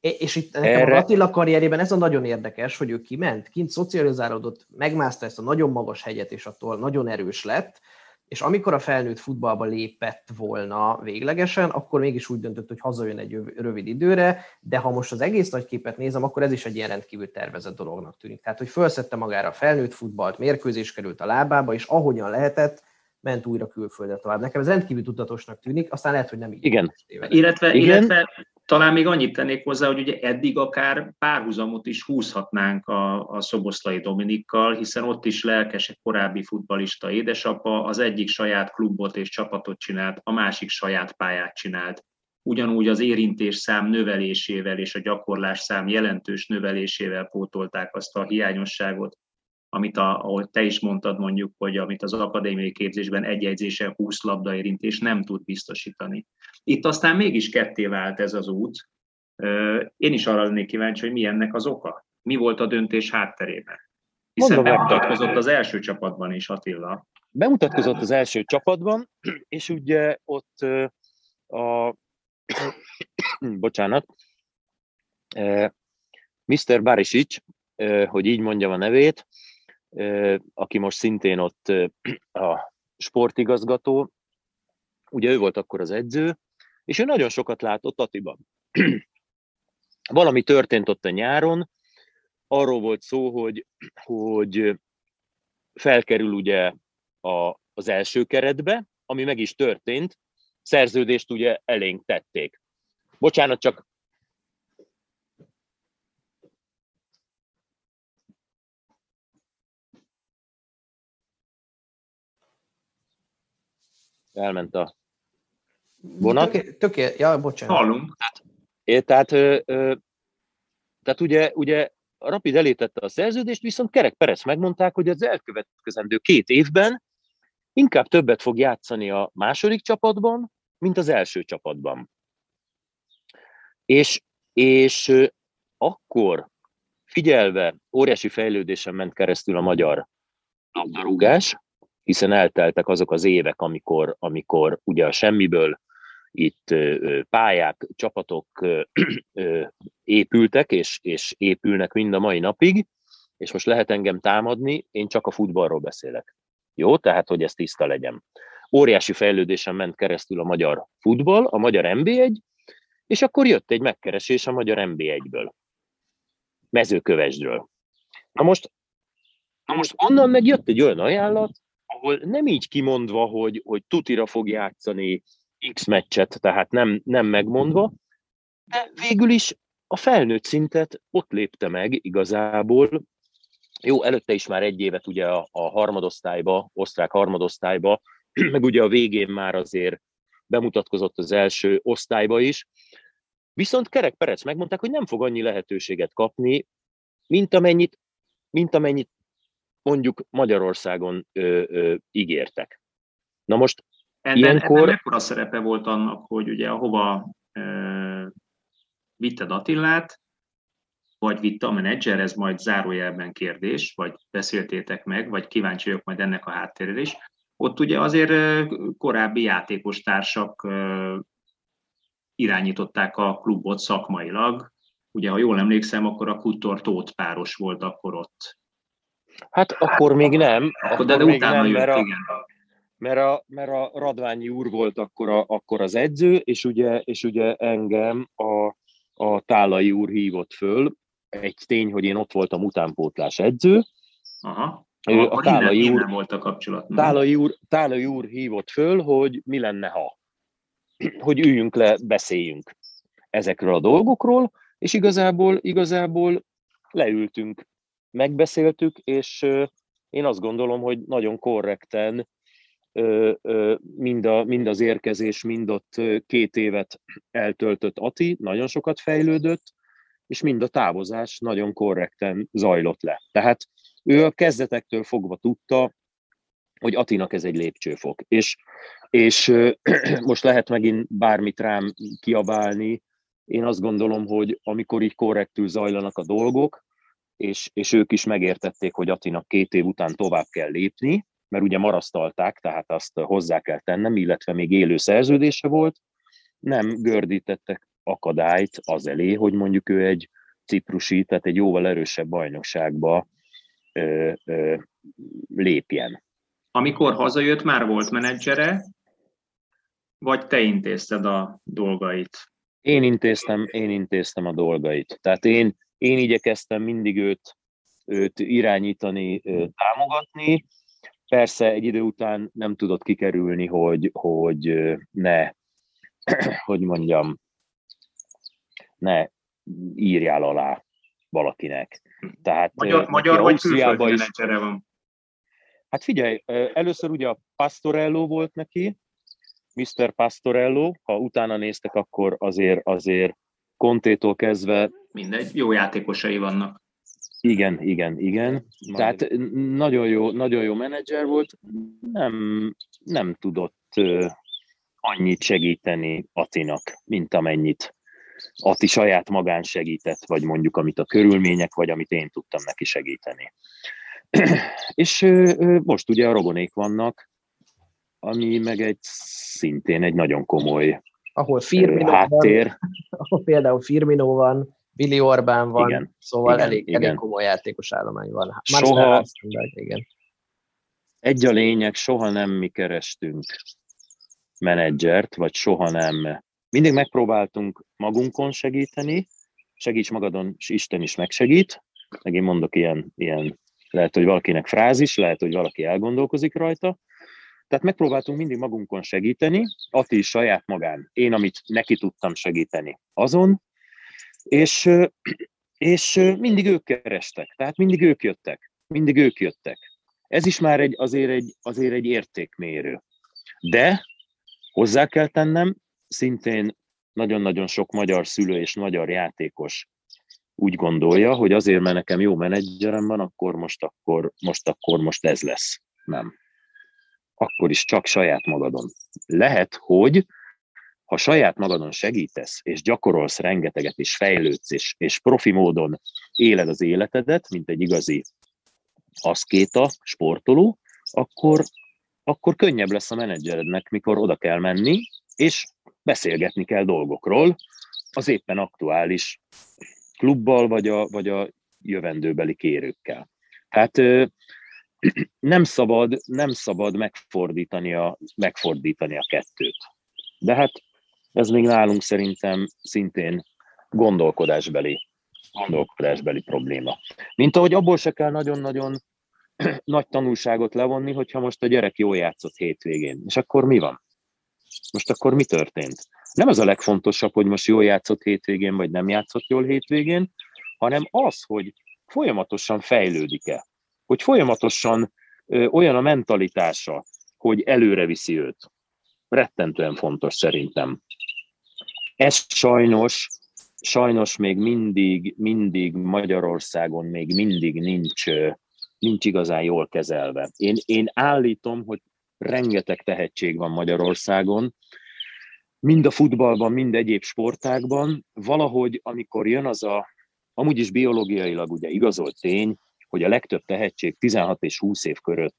És itt nekem Erre... a Attila karrierében ez a nagyon érdekes, hogy ő kiment, kint szocializálódott, megmászta ezt a nagyon magas hegyet, és attól nagyon erős lett, és amikor a felnőtt futballba lépett volna véglegesen, akkor mégis úgy döntött, hogy hazajön egy rövid időre, de ha most az egész nagy képet nézem, akkor ez is egy ilyen rendkívül tervezett dolognak tűnik. Tehát, hogy felszette magára a felnőtt futballt, mérkőzés került a lábába, és ahogyan lehetett, ment újra külföldre tovább. Nekem ez rendkívül tudatosnak tűnik, aztán lehet, hogy nem így. Igen. Illetve, Igen. illetve talán még annyit tennék hozzá, hogy ugye eddig akár párhuzamot is húzhatnánk a, a Szoboszlai Dominikkal, hiszen ott is lelkes egy korábbi futbalista édesapa, az egyik saját klubot és csapatot csinált, a másik saját pályát csinált. Ugyanúgy az érintés szám növelésével és a gyakorlás szám jelentős növelésével pótolták azt a hiányosságot, amit, a, ahogy te is mondtad mondjuk, hogy amit az akadémiai képzésben egy edzésen 20 labdaérintés nem tud biztosítani. Itt aztán mégis ketté vált ez az út. Én is arra lennék kíváncsi, hogy mi ennek az oka. Mi volt a döntés hátterében? Hiszen Mondom, bemutatkozott az első csapatban is Attila. Bemutatkozott az első csapatban, és ugye ott a bocsánat, Mr. Barisic, hogy így mondjam a nevét, aki most szintén ott a sportigazgató, ugye ő volt akkor az edző, És ő nagyon sokat látott Atiban. Valami történt ott a nyáron, arról volt szó, hogy, hogy felkerül ugye a, az első keretbe, ami meg is történt, szerződést ugye elénk tették. Bocsánat, csak elment a vonat. Töké, töké, ja, bocsánat. Hallunk. É, tehát, ö, ö, tehát ugye, ugye a Rapid elétette a szerződést, viszont Kerek Perez megmondták, hogy az elkövetkezendő két évben inkább többet fog játszani a második csapatban, mint az első csapatban. És, és akkor figyelve óriási fejlődésen ment keresztül a magyar labdarúgás, hiszen elteltek azok az évek, amikor, amikor ugye a semmiből itt pályák, csapatok épültek, és, és épülnek mind a mai napig, és most lehet engem támadni, én csak a futballról beszélek. Jó, tehát, hogy ez tiszta legyen. Óriási fejlődésen ment keresztül a magyar futball, a magyar NB1, és akkor jött egy megkeresés a magyar NB1-ből, mezőkövesdről. Na most, na most onnan meg jött egy olyan ajánlat, ahol nem így kimondva, hogy, hogy tutira fog játszani X meccset, tehát nem, nem megmondva, de végül is a felnőtt szintet ott lépte meg igazából. Jó, előtte is már egy évet ugye a, a harmadosztályba, osztrák harmadosztályba, meg ugye a végén már azért bemutatkozott az első osztályba is. Viszont Kerek Perec megmondták, hogy nem fog annyi lehetőséget kapni, mint amennyit, mint amennyit mondjuk Magyarországon ö, ö, ígértek. Na most Ebben, Ilyenkor... ebben mekkora szerepe volt annak, hogy ugye ahova e, vitted Attillát, vagy vitte a menedzser, ez majd zárójelben kérdés, vagy beszéltétek meg, vagy kíváncsi vagyok majd ennek a háttérére is. Ott ugye azért korábbi játékos társak irányították a klubot szakmailag. Ugye, ha jól emlékszem, akkor a Kutor Tóth páros volt akkor ott. Hát akkor még nem. Akkor, de, de még utána nem, jött, mert a, igen mert a, mert a Radványi úr volt akkor, a, akkor az edző, és ugye, és ugye engem a, a Tálai úr hívott föl. Egy tény, hogy én ott voltam utánpótlás edző. Aha. Ő, a Tálai innen, úr, innen volt a kapcsolat. Tálai úr, Tálai úr hívott föl, hogy mi lenne, ha. Hogy üljünk le, beszéljünk ezekről a dolgokról, és igazából, igazából leültünk, megbeszéltük, és én azt gondolom, hogy nagyon korrekten mind, a, mind az érkezés, mind ott két évet eltöltött Ati, nagyon sokat fejlődött, és mind a távozás nagyon korrekten zajlott le. Tehát ő a kezdetektől fogva tudta, hogy Atinak ez egy lépcsőfok. És, és most lehet megint bármit rám kiabálni, én azt gondolom, hogy amikor így korrektül zajlanak a dolgok, és, és ők is megértették, hogy Atinak két év után tovább kell lépni, mert ugye marasztalták, tehát azt hozzá kell tennem, illetve még élő szerződése volt, nem gördítettek akadályt az elé, hogy mondjuk ő egy ciprusi, tehát egy jóval erősebb bajnokságba ö, ö, lépjen. Amikor hazajött, már volt menedzsere, vagy te intézted a dolgait? Én intéztem, én intéztem a dolgait. Tehát én, én igyekeztem mindig őt, őt irányítani, támogatni, Persze egy idő után nem tudott kikerülni, hogy, hogy ne, hogy mondjam, ne írjál alá valakinek. Tehát, magyar magyar vagy külföldi is, van? Hát figyelj, először ugye a Pastorello volt neki, Mr. Pastorello, ha utána néztek, akkor azért, azért Kontétól kezdve... Mindegy, jó játékosai vannak. Igen, igen, igen. Majd. Tehát nagyon jó, nagyon jó menedzser volt, nem, nem tudott annyit segíteni Atinak, mint amennyit Ati saját magán segített, vagy mondjuk amit a körülmények, vagy amit én tudtam neki segíteni. És most ugye a rogonék vannak, ami meg egy szintén egy nagyon komoly ahol Firmino háttér. Van, ahol például Firmino van, Billy Orbán van, igen, szóval igen, elég, igen. elég komoly játékos állomány van. Már soha, igen. Egy a lényeg, soha nem mi kerestünk menedzsert, vagy soha nem mindig megpróbáltunk magunkon segíteni, segíts magadon, és Isten is megsegít. Meg én mondok ilyen, ilyen, lehet, hogy valakinek frázis, lehet, hogy valaki elgondolkozik rajta. Tehát megpróbáltunk mindig magunkon segíteni, Ati is saját magán, én, amit neki tudtam segíteni azon, és, és mindig ők kerestek, tehát mindig ők jöttek, mindig ők jöttek. Ez is már egy, azért, egy, azért egy értékmérő. De hozzá kell tennem, szintén nagyon-nagyon sok magyar szülő és magyar játékos úgy gondolja, hogy azért, mert nekem jó menedzserem van, akkor most, akkor, most, akkor most ez lesz. Nem. Akkor is csak saját magadon. Lehet, hogy ha saját magadon segítesz, és gyakorolsz rengeteget, és fejlődsz, és, és profi módon éled az életedet, mint egy igazi aszkéta, sportoló, akkor, akkor könnyebb lesz a menedzserednek, mikor oda kell menni, és beszélgetni kell dolgokról, az éppen aktuális klubbal, vagy a, vagy a jövendőbeli kérőkkel. Tehát nem szabad, nem szabad megfordítani a, megfordítani a kettőt. De hát ez még nálunk szerintem szintén gondolkodásbeli, gondolkodásbeli probléma. Mint ahogy abból se kell nagyon-nagyon nagy tanulságot levonni, hogyha most a gyerek jól játszott hétvégén. És akkor mi van? Most akkor mi történt? Nem az a legfontosabb, hogy most jól játszott hétvégén, vagy nem játszott jól hétvégén, hanem az, hogy folyamatosan fejlődik-e, hogy folyamatosan ö, olyan a mentalitása, hogy előre viszi őt. Rettentően fontos szerintem. Ez sajnos, sajnos még mindig, mindig Magyarországon még mindig nincs, nincs igazán jól kezelve. Én, én állítom, hogy rengeteg tehetség van Magyarországon, mind a futballban, mind egyéb sportákban. Valahogy, amikor jön az a, amúgy is biológiailag ugye igazolt tény, hogy a legtöbb tehetség 16 és 20 év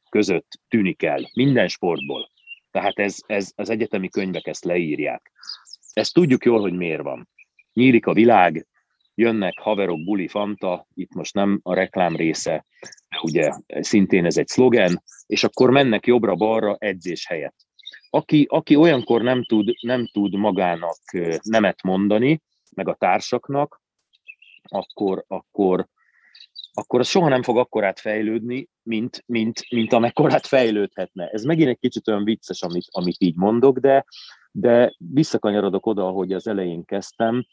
között tűnik el, minden sportból. Tehát ez, ez, az egyetemi könyvek ezt leírják. Ezt tudjuk jól, hogy miért van. Nyílik a világ, jönnek haverok, buli, fanta, itt most nem a reklám része, ugye szintén ez egy szlogen, és akkor mennek jobbra-balra edzés helyett. Aki, aki olyankor nem tud, nem tud magának nemet mondani, meg a társaknak, akkor, akkor, akkor az soha nem fog akkorát fejlődni, mint, mint, mint amekkorát fejlődhetne. Ez megint egy kicsit olyan vicces, amit, amit így mondok, de, de visszakanyarodok oda, ahogy az elején kezdtem,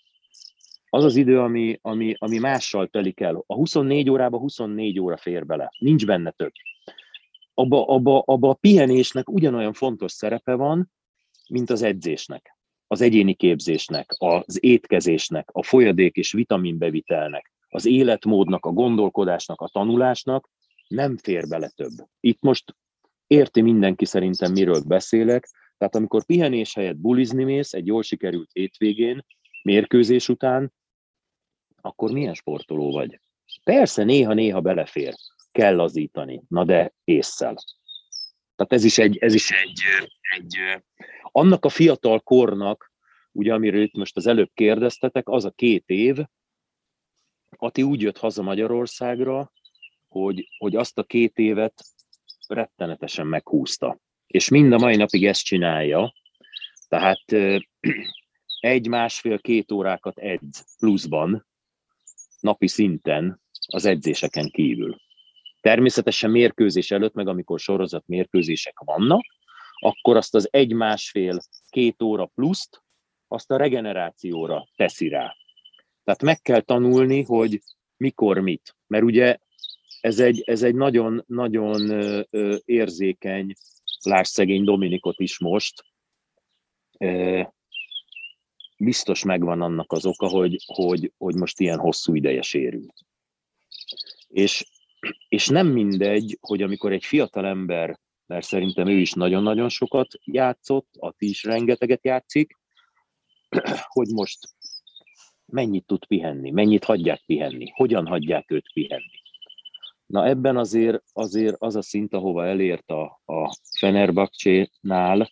az az idő, ami, ami, ami mással telik el. A 24 órába 24 óra fér bele, nincs benne több. Abba, abba, abba a pihenésnek ugyanolyan fontos szerepe van, mint az edzésnek, az egyéni képzésnek, az étkezésnek, a folyadék és vitaminbevitelnek, az életmódnak, a gondolkodásnak, a tanulásnak nem fér bele több. Itt most érti mindenki szerintem, miről beszélek, tehát amikor pihenés helyett bulizni mész egy jól sikerült hétvégén, mérkőzés után, akkor milyen sportoló vagy? Persze, néha-néha belefér, kell lazítani, na de észszel. Tehát ez is egy, ez is egy, egy annak a fiatal kornak, ugye amiről itt most az előbb kérdeztetek, az a két év, Ati úgy jött haza Magyarországra, hogy, hogy azt a két évet rettenetesen meghúzta. És mind a mai napig ezt csinálja, tehát egy-másfél-két órákat edz pluszban, napi szinten az edzéseken kívül. Természetesen mérkőzés előtt, meg amikor sorozat mérkőzések vannak, akkor azt az egy-másfél-két óra pluszt, azt a regenerációra teszi rá. Tehát meg kell tanulni, hogy mikor mit. Mert ugye ez egy, ez egy nagyon, nagyon érzékeny, láss szegény Dominikot is most, biztos megvan annak az oka, hogy, hogy, hogy most ilyen hosszú ideje sérült. És, és nem mindegy, hogy amikor egy fiatal ember, mert szerintem ő is nagyon-nagyon sokat játszott, Ati is rengeteget játszik, hogy most mennyit tud pihenni, mennyit hagyják pihenni, hogyan hagyják őt pihenni. Na ebben azért, azért az a szint, ahova elért a, a Fenerbahce-nál,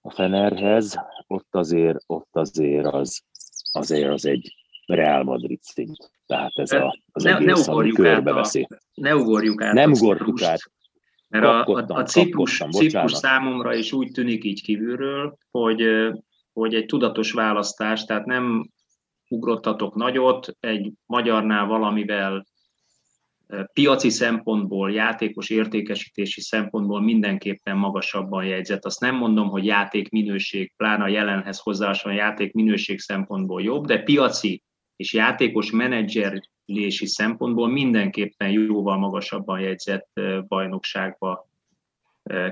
a Fenerhez, ott azért, ott azért az, azért az egy Real Madrid szint. Tehát ez a, az ne, egész, ne ami körbeveszi. A, ne ugorjuk át. Nem ugorjuk át. Mert a, a, a Ciprus, Ciprus számomra is úgy tűnik így kívülről, hogy hogy egy tudatos választás, tehát nem ugrottatok nagyot, egy magyarnál valamivel piaci szempontból, játékos értékesítési szempontból mindenképpen magasabban jegyzett. Azt nem mondom, hogy játék minőség, pláne a jelenhez hozzásan játék minőség szempontból jobb, de piaci és játékos menedzserlési szempontból mindenképpen jóval magasabban jegyzett bajnokságba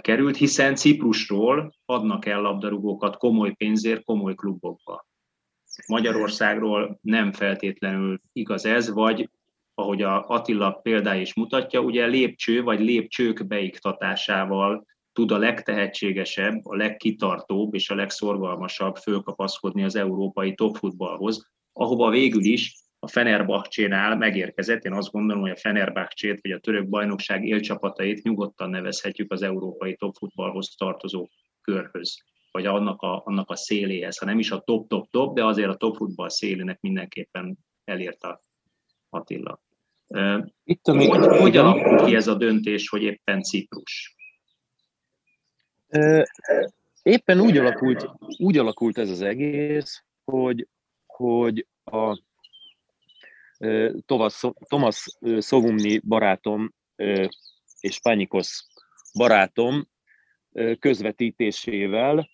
került, hiszen Ciprusról adnak el labdarúgókat komoly pénzért komoly klubokba. Magyarországról nem feltétlenül igaz ez, vagy ahogy a Attila példája is mutatja, ugye lépcső vagy lépcsők beiktatásával tud a legtehetségesebb, a legkitartóbb és a legszorgalmasabb fölkapaszkodni az európai topfutballhoz, ahova végül is a Fenerbahcsénál megérkezett. Én azt gondolom, hogy a Fenerbahcsét vagy a török bajnokság élcsapatait nyugodtan nevezhetjük az európai topfutballhoz tartozó körhöz, vagy annak a, annak a széléhez, ha nem is a top-top-top, de azért a topfutball szélének mindenképpen elért a Attila. Itt a hogy, hogy alakult ki ez a döntés, hogy éppen Ciprus? Éppen úgy alakult, úgy alakult ez az egész, hogy, hogy a Thomas, Thomas Szovumni barátom és Panyikos barátom közvetítésével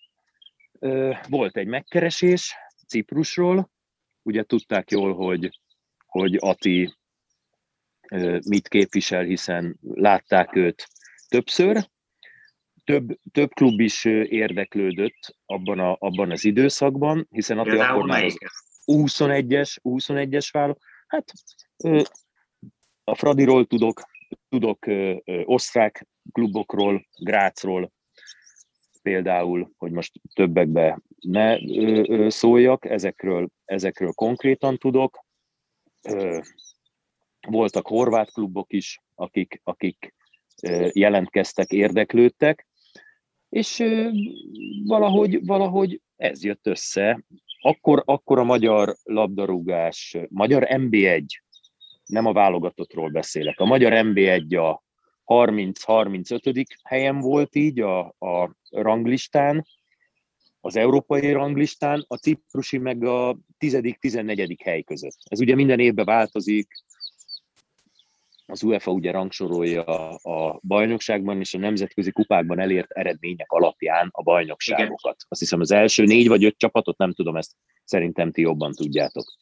volt egy megkeresés Ciprusról, ugye tudták jól, hogy, hogy Ati mit képvisel, hiszen látták őt többször. Több, több klub is érdeklődött abban, a, abban az időszakban, hiszen Ati akkor már az 21-es, 21-es vállal. Hát a Fradiról tudok, tudok osztrák klubokról, Grácról például, hogy most többekbe ne szóljak, ezekről, ezekről konkrétan tudok voltak horvát klubok is, akik, akik jelentkeztek, érdeklődtek, és valahogy, valahogy ez jött össze. Akkor, akkor a magyar labdarúgás, magyar MB1, nem a válogatottról beszélek, a magyar MB1 a 30-35. helyen volt így a, a ranglistán, az európai ranglistán, a ciprusi meg a 10.-14. hely között. Ez ugye minden évben változik, az UEFA ugye rangsorolja a bajnokságban és a nemzetközi kupákban elért eredmények alapján a bajnokságokat. Igen. Azt hiszem az első négy vagy öt csapatot, nem tudom, ezt szerintem ti jobban tudjátok.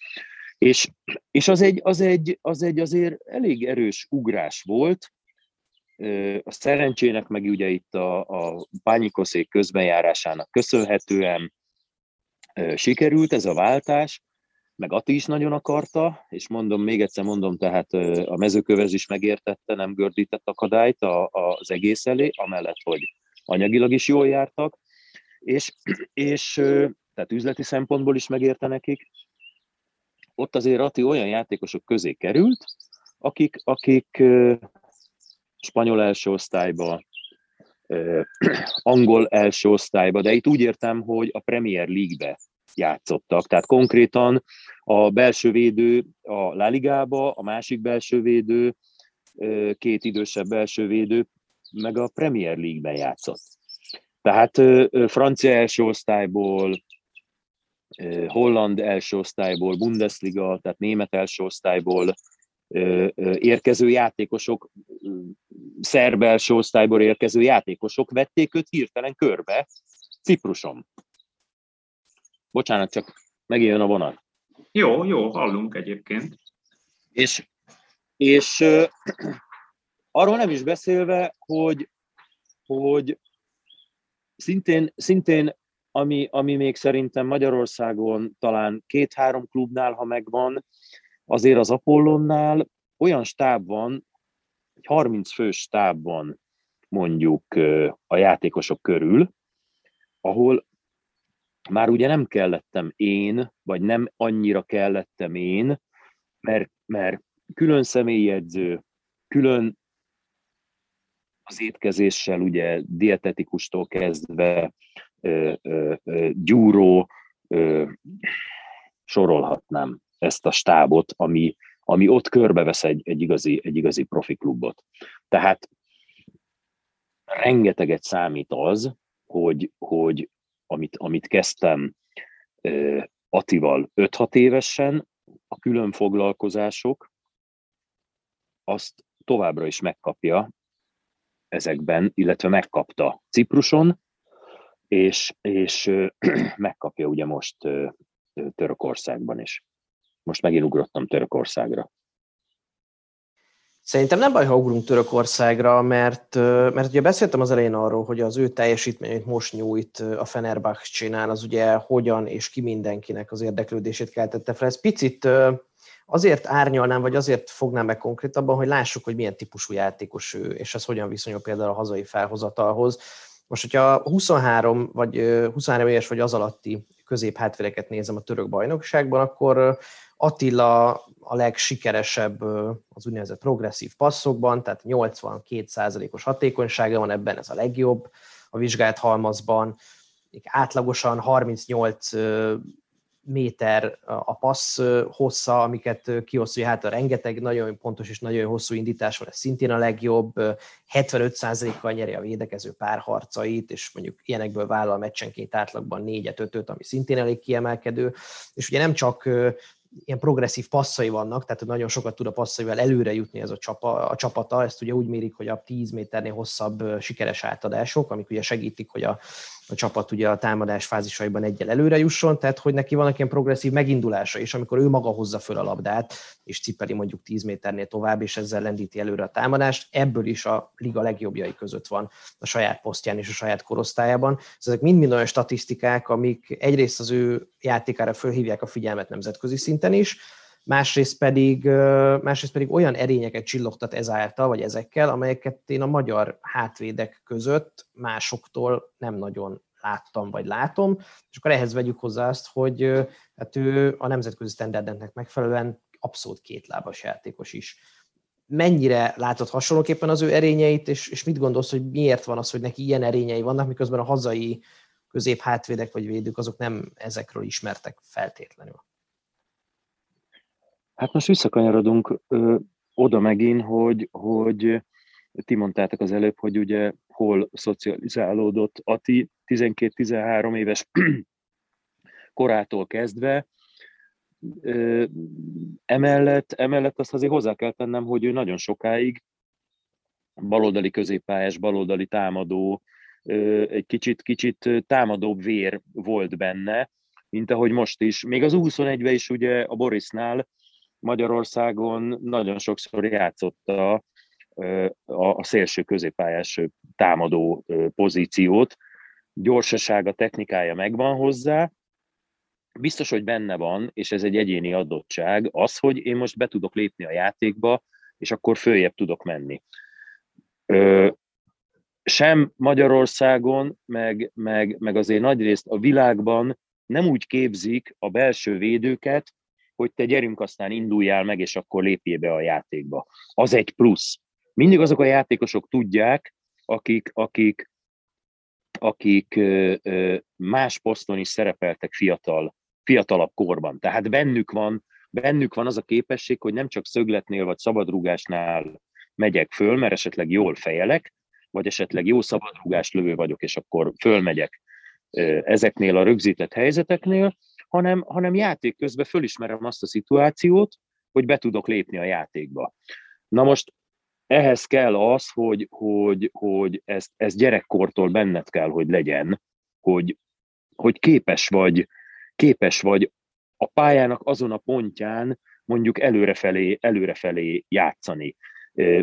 És, és az, egy, az, egy, az egy azért elég erős ugrás volt, a szerencsének meg ugye itt a, a pányikoszék közbenjárásának köszönhetően sikerült ez a váltás, meg Ati is nagyon akarta, és mondom, még egyszer mondom, tehát a mezőkövez is megértette, nem gördített akadályt a, az egész elé, amellett, hogy anyagilag is jól jártak, és, és tehát üzleti szempontból is megérte nekik. Ott azért Ati olyan játékosok közé került, akik, akik spanyol első osztályba, angol első osztályba, de itt úgy értem, hogy a Premier League-be játszottak. Tehát konkrétan a belső védő a La Ligába, a másik belső védő, két idősebb belső védő, meg a Premier League-ben játszott. Tehát francia első osztályból, holland első osztályból, Bundesliga, tehát német első osztályból érkező játékosok, szerb első osztályból érkező játékosok vették őt hirtelen körbe Cipruson. Bocsánat, csak megjön a vonat. Jó, jó, hallunk egyébként. És, és uh, arról nem is beszélve, hogy, hogy szintén, szintén ami, ami még szerintem Magyarországon talán két-három klubnál, ha megvan, azért az Apollonnál olyan stáb van, egy 30 fős stáb van mondjuk a játékosok körül, ahol már ugye nem kellettem én, vagy nem annyira kellettem én, mert, mert külön személyjegyző, külön az étkezéssel, ugye dietetikustól kezdve ö, ö, ö, gyúró, ö, sorolhatnám ezt a stábot, ami, ami ott körbevesz egy, egy, igazi, egy igazi profi klubot. Tehát rengeteget számít az, hogy, hogy amit, amit kezdtem Atival 5-6 évesen, a külön foglalkozások azt továbbra is megkapja ezekben, illetve megkapta Cipruson, és, és megkapja ugye most Törökországban is. Most megint ugrottam Törökországra. Szerintem nem baj, ha ugrunk Törökországra, mert, mert ugye beszéltem az elején arról, hogy az ő teljesítményét most nyújt a Fenerbahce csinál, az ugye hogyan és ki mindenkinek az érdeklődését keltette fel. Ez picit azért árnyalnám, vagy azért fognám meg konkrétabban, hogy lássuk, hogy milyen típusú játékos ő, és ez hogyan viszonyul például a hazai felhozatalhoz. Most, hogyha 23 vagy 23 éves vagy az alatti középhátvereket nézem a török bajnokságban, akkor Attila a legsikeresebb az úgynevezett progresszív passzokban, tehát 82%-os hatékonysága van ebben, ez a legjobb a vizsgált halmazban, átlagosan 38 méter a passz hossza, amiket kiosztja hát a rengeteg nagyon pontos és nagyon hosszú indítás van, ez szintén a legjobb, 75%-kal nyeri a védekező párharcait, és mondjuk ilyenekből vállal meccsenként átlagban 4-5-öt, ami szintén elég kiemelkedő, és ugye nem csak ilyen progresszív passzai vannak, tehát nagyon sokat tud a passzaival előre jutni ez a, csapa, a csapata, ezt ugye úgy mérik, hogy a 10 méternél hosszabb sikeres átadások, amik ugye segítik, hogy a a csapat ugye a támadás fázisaiban egyel előre jusson, tehát hogy neki vannak ilyen progresszív megindulása is, amikor ő maga hozza föl a labdát, és cipeli mondjuk 10 méternél tovább, és ezzel lendíti előre a támadást, ebből is a liga legjobbjai között van a saját posztján és a saját korosztályában. Ezek mind-mind olyan statisztikák, amik egyrészt az ő játékára fölhívják a figyelmet nemzetközi szinten is, másrészt pedig, másrészt pedig olyan erényeket csillogtat ezáltal, vagy ezekkel, amelyeket én a magyar hátvédek között másoktól nem nagyon láttam, vagy látom, és akkor ehhez vegyük hozzá azt, hogy hát ő a nemzetközi standardeknek megfelelően abszolút kétlábas játékos is. Mennyire látod hasonlóképpen az ő erényeit, és, és mit gondolsz, hogy miért van az, hogy neki ilyen erényei vannak, miközben a hazai közép hátvédek vagy védők azok nem ezekről ismertek feltétlenül? Hát most visszakanyarodunk ö, oda megint, hogy, hogy ti mondtátok az előbb, hogy ugye hol szocializálódott Ati 12-13 éves korától kezdve. Ö, emellett, emellett azt azért hozzá kell tennem, hogy ő nagyon sokáig baloldali középpályás, baloldali támadó, egy kicsit, kicsit támadóbb vér volt benne, mint ahogy most is. Még az 21-ben is ugye a Borisnál Magyarországon nagyon sokszor játszotta a szélső középpályás támadó pozíciót. Gyorsasága, technikája megvan hozzá, biztos, hogy benne van, és ez egy egyéni adottság, az, hogy én most be tudok lépni a játékba, és akkor följebb tudok menni. sem Magyarországon, meg, meg, meg azért nagyrészt a világban nem úgy képzik a belső védőket, hogy te gyerünk, aztán induljál meg, és akkor lépjél be a játékba. Az egy plusz. Mindig azok a játékosok tudják, akik, akik, akik más poszton is szerepeltek fiatal, fiatalabb korban. Tehát bennük van, bennük van az a képesség, hogy nem csak szögletnél vagy szabadrugásnál megyek föl, mert esetleg jól fejelek, vagy esetleg jó szabadrugás lövő vagyok, és akkor fölmegyek ezeknél a rögzített helyzeteknél, hanem, hanem játék közben fölismerem azt a szituációt, hogy be tudok lépni a játékba. Na most ehhez kell az, hogy, hogy, hogy ez, ez gyerekkortól benned kell, hogy legyen, hogy, hogy képes vagy, képes vagy a pályának azon a pontján mondjuk előrefelé, előrefelé játszani,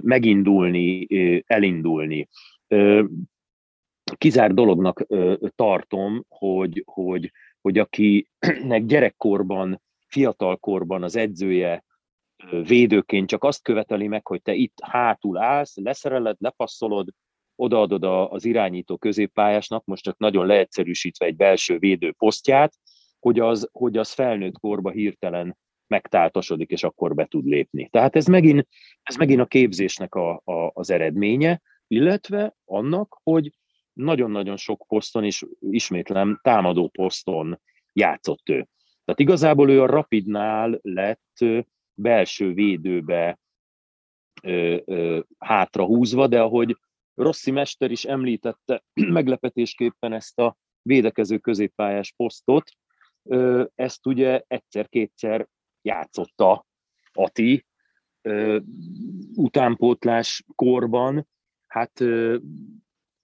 megindulni, elindulni. Kizár dolognak tartom, hogy, hogy hogy akinek gyerekkorban, fiatalkorban az edzője védőként csak azt követeli meg, hogy te itt hátul állsz, leszereled, lepasszolod, odaadod az irányító középpályásnak, most csak nagyon leegyszerűsítve egy belső védő posztját, hogy az, hogy az felnőtt korba hirtelen megtáltasodik, és akkor be tud lépni. Tehát ez megint, ez megint a képzésnek a, a, az eredménye, illetve annak, hogy nagyon-nagyon sok poszton, és ismétlem támadó poszton játszott ő. Tehát igazából ő a Rapidnál lett belső védőbe ö, ö, hátrahúzva, de ahogy Rossi Mester is említette meglepetésképpen ezt a védekező középpályás posztot, ezt ugye egyszer-kétszer játszotta Ati utánpótlás korban, hát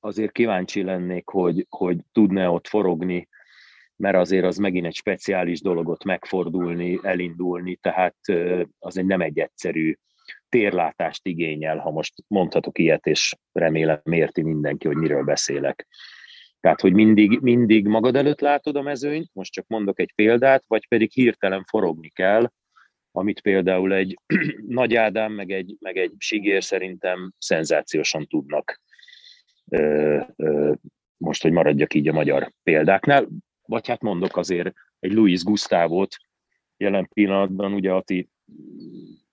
azért kíváncsi lennék, hogy, hogy tudna ott forogni, mert azért az megint egy speciális dologot megfordulni, elindulni, tehát az egy nem egy egyszerű térlátást igényel, ha most mondhatok ilyet, és remélem érti mindenki, hogy miről beszélek. Tehát, hogy mindig, mindig magad előtt látod a mezőnyt, most csak mondok egy példát, vagy pedig hirtelen forogni kell, amit például egy Nagy Ádám, meg egy, meg egy Sigér szerintem szenzációsan tudnak. Most, hogy maradjak így a magyar példáknál, vagy hát mondok azért egy Luis Gustávot, jelen pillanatban ugye Ati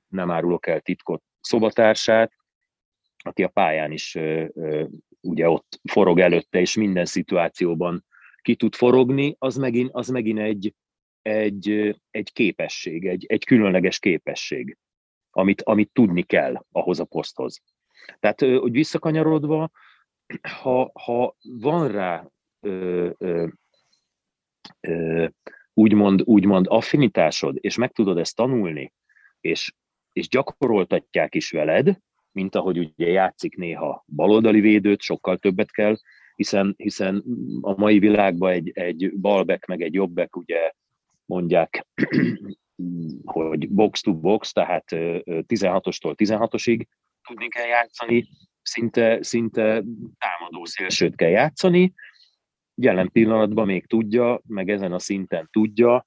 nem árulok el titkot szobatársát, aki a pályán is ugye ott forog előtte, és minden szituációban ki tud forogni, az megint, az megint egy, egy, egy képesség, egy, egy különleges képesség, amit, amit tudni kell ahhoz a poszthoz. Tehát, hogy visszakanyarodva, ha, ha van rá ö, ö, ö, úgymond, úgymond affinitásod, és meg tudod ezt tanulni, és, és gyakoroltatják is veled, mint ahogy ugye játszik néha baloldali védőt, sokkal többet kell, hiszen, hiszen a mai világban egy, egy balbek meg egy jobbek ugye mondják, hogy box to box, tehát 16-ostól 16-osig tudni kell játszani, szinte, szinte támadó szélsőt kell játszani, jelen pillanatban még tudja, meg ezen a szinten tudja,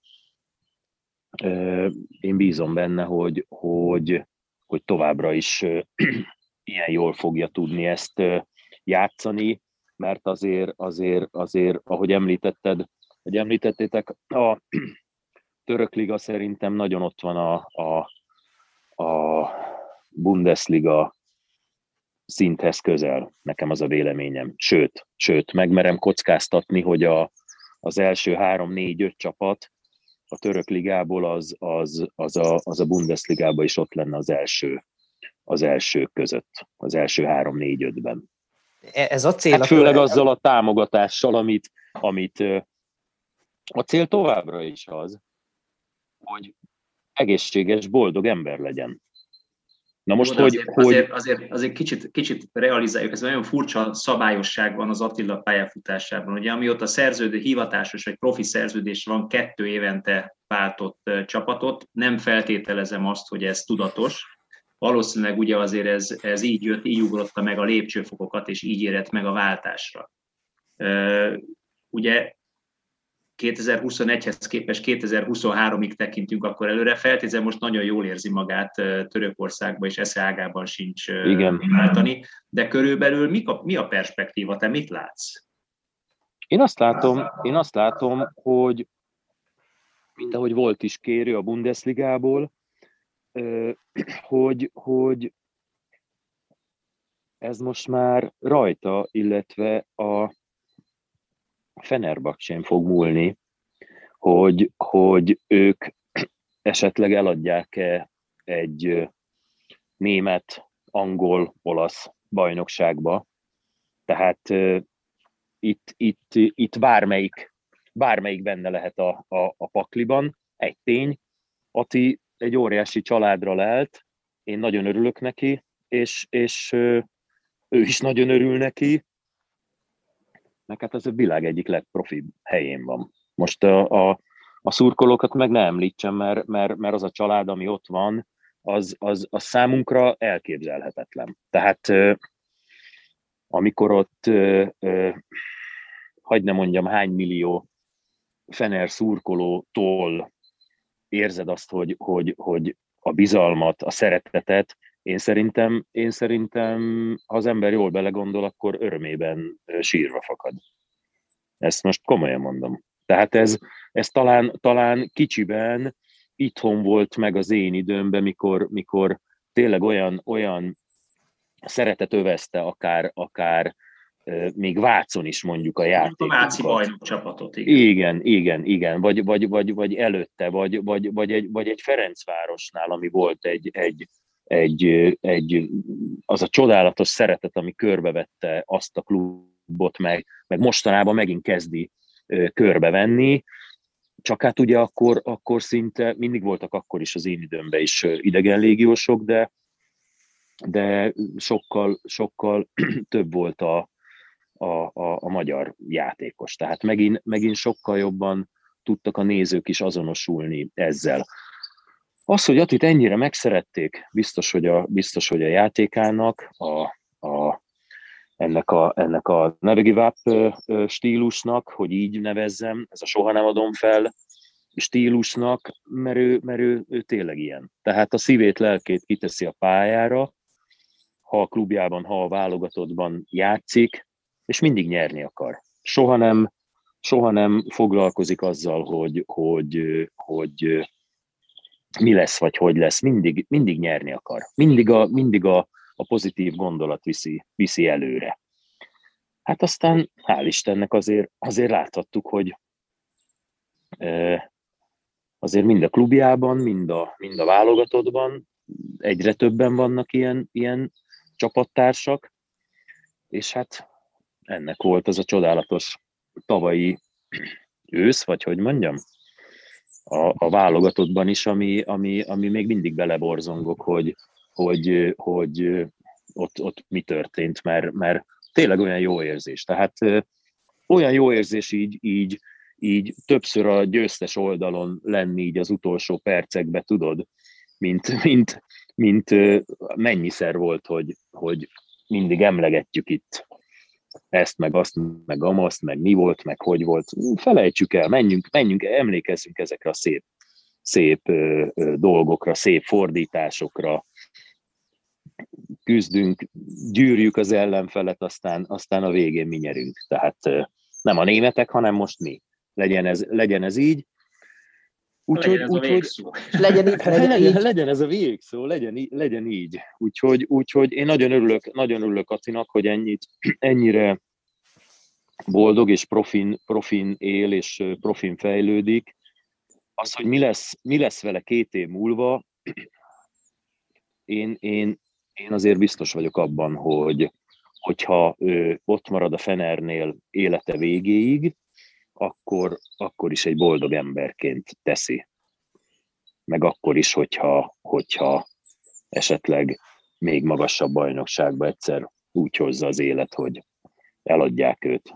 én bízom benne, hogy, hogy, hogy továbbra is ilyen jól fogja tudni ezt játszani, mert azért, azért, azért ahogy említetted, hogy említettétek, a török liga szerintem nagyon ott van a, a, a Bundesliga szinthez közel, nekem az a véleményem. Sőt, sőt, megmerem kockáztatni, hogy a, az első három, négy, öt csapat a török ligából az, az, az, a, az a Bundesligában is ott lenne az első, az első között, az első három, négy, ötben. E, ez a cél. Hát főleg azzal a támogatással, amit, amit a cél továbbra is az, hogy egészséges, boldog ember legyen. Na most, Jó, hogy, azért, hogy... Azért, azért, azért kicsit, kicsit realizáljuk, ez nagyon furcsa szabályosság van az Attila pályafutásában. Ugye amióta szerződő, hivatásos vagy profi szerződés van, kettő évente váltott csapatot, nem feltételezem azt, hogy ez tudatos. Valószínűleg ugye azért ez, ez így jött, így ugrotta meg a lépcsőfokokat, és így érett meg a váltásra. Ugye 2021-hez képest 2023-ig tekintünk akkor előre. Feltézem most nagyon jól érzi magát Törökországban, és esze ágában sincs Igen. váltani. De körülbelül mi a, mi a perspektíva? Te mit látsz? Én azt látom, én azt látom, hogy mint ahogy volt is kérő a Bundesligából, hogy, hogy ez most már rajta, illetve a Fenerbahcsén fog múlni, hogy, hogy ők esetleg eladják-e egy német, angol, olasz bajnokságba. Tehát itt, itt, itt bármelyik, bármelyik benne lehet a, a, a pakliban. Egy tény, Ati egy óriási családra lelt, én nagyon örülök neki, és, és ő is nagyon örül neki, meg hát az a világ egyik legprofibb helyén van. Most a, a, a szurkolókat meg ne említsem, mert, mert, mert az a család, ami ott van, az, az, az számunkra elképzelhetetlen. Tehát amikor ott, hagyd ne mondjam, hány millió Fener szurkolótól érzed azt, hogy, hogy, hogy a bizalmat, a szeretetet, én szerintem, én szerintem, ha az ember jól belegondol, akkor örömében sírva fakad. Ezt most komolyan mondom. Tehát ez, ez talán, talán kicsiben itthon volt meg az én időmben, mikor, mikor tényleg olyan, olyan szeretet övezte akár, akár még Vácon is mondjuk a játék. A Váci bajnok csapatot, igen. Igen, igen, igen. Vagy, vagy, vagy, vagy előtte, vagy, vagy, vagy, egy, vagy egy Ferencvárosnál, ami volt egy, egy, egy, egy, az a csodálatos szeretet, ami körbevette azt a klubot, meg, meg mostanában megint kezdi körbevenni. csak hát ugye akkor, akkor szinte mindig voltak akkor is az én időmben is idegen légiósok, de, de sokkal, sokkal több volt a, a, a, a magyar játékos. Tehát megint, megint sokkal jobban tudtak a nézők is azonosulni ezzel. Az, hogy Atit ennyire megszerették, biztos, hogy a, biztos, hogy a játékának, a, a, ennek a, ennek a Never stílusnak, hogy így nevezzem, ez a soha nem adom fel stílusnak, mert ő, mert ő, ő tényleg ilyen. Tehát a szívét, lelkét kiteszi a pályára, ha a klubjában, ha a válogatottban játszik, és mindig nyerni akar. Soha nem, soha nem foglalkozik azzal, hogy, hogy, hogy mi lesz, vagy hogy lesz. Mindig, mindig nyerni akar. Mindig a, mindig a, a pozitív gondolat viszi, viszi előre. Hát aztán hál' Istennek azért, azért láthattuk, hogy azért mind a klubjában, mind a, mind a válogatottban egyre többen vannak ilyen, ilyen csapattársak, és hát ennek volt az a csodálatos tavalyi ősz, vagy hogy mondjam, a, a válogatottban is, ami, ami, ami még mindig beleborzongok, hogy, hogy, hogy ott, ott mi történt, mert, mert tényleg olyan jó érzés. Tehát olyan jó érzés így, így, így többször a győztes oldalon lenni így az utolsó percekbe, tudod, mint, mint, mint mennyiszer volt, hogy, hogy mindig emlegetjük itt ezt, meg azt, meg amaszt, meg mi volt, meg hogy volt. Felejtsük el, menjünk, menjünk, emlékezzünk ezekre a szép, szép ö, ö, dolgokra, szép fordításokra, küzdünk, gyűrjük az ellenfelet, aztán, aztán a végén mi nyerünk. Tehát nem a németek, hanem most mi. Legyen ez, legyen ez így. Úgyhogy, legyen, úgy, legyen, így, legyen, így. legyen ez a végszó, legyen, legyen így. Úgyhogy, úgyhogy én nagyon örülök, nagyon örülök Atinak, hogy ennyit, ennyire boldog és profin, profin él és profin fejlődik. Az, hogy mi lesz, mi lesz vele két év múlva, én, én, én azért biztos vagyok abban, hogy hogyha ő ott marad a Fenernél élete végéig, akkor, akkor is egy boldog emberként teszi. Meg akkor is, hogyha, hogyha esetleg még magasabb bajnokságba egyszer úgy hozza az élet, hogy eladják őt.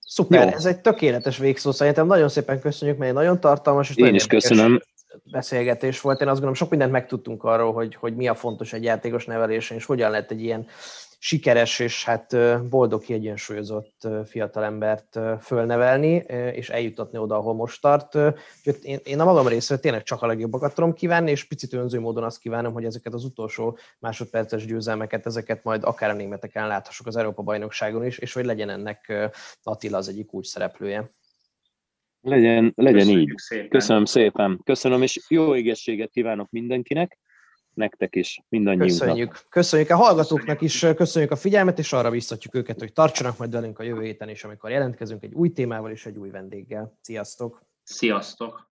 Szuper, Jó. ez egy tökéletes végszó. Szerintem nagyon szépen köszönjük, mert egy nagyon tartalmas és Én nagyon is köszönöm. beszélgetés volt. Én azt gondolom, sok mindent megtudtunk arról, hogy, hogy mi a fontos egy játékos nevelésen, és hogyan lehet egy ilyen sikeres és hát boldog, kiegyensúlyozott fiatalembert fölnevelni, és eljutatni oda, ahol most tart. Úgyhogy én, én a magam részéről tényleg csak a legjobbakat tudom kívánni, és picit önző módon azt kívánom, hogy ezeket az utolsó másodperces győzelmeket, ezeket majd akár a németeken láthassuk az Európa-bajnokságon is, és hogy legyen ennek Attila az egyik úgy szereplője. Legyen, legyen Köszönjük így. Szépen. Köszönöm szépen. Köszönöm, és jó égességet kívánok mindenkinek nektek is, mindannyiunknak. Köszönjük. Köszönjük a hallgatóknak is, köszönjük a figyelmet, és arra biztatjuk őket, hogy tartsanak majd velünk a jövő héten is, amikor jelentkezünk egy új témával és egy új vendéggel. Sziasztok! Sziasztok!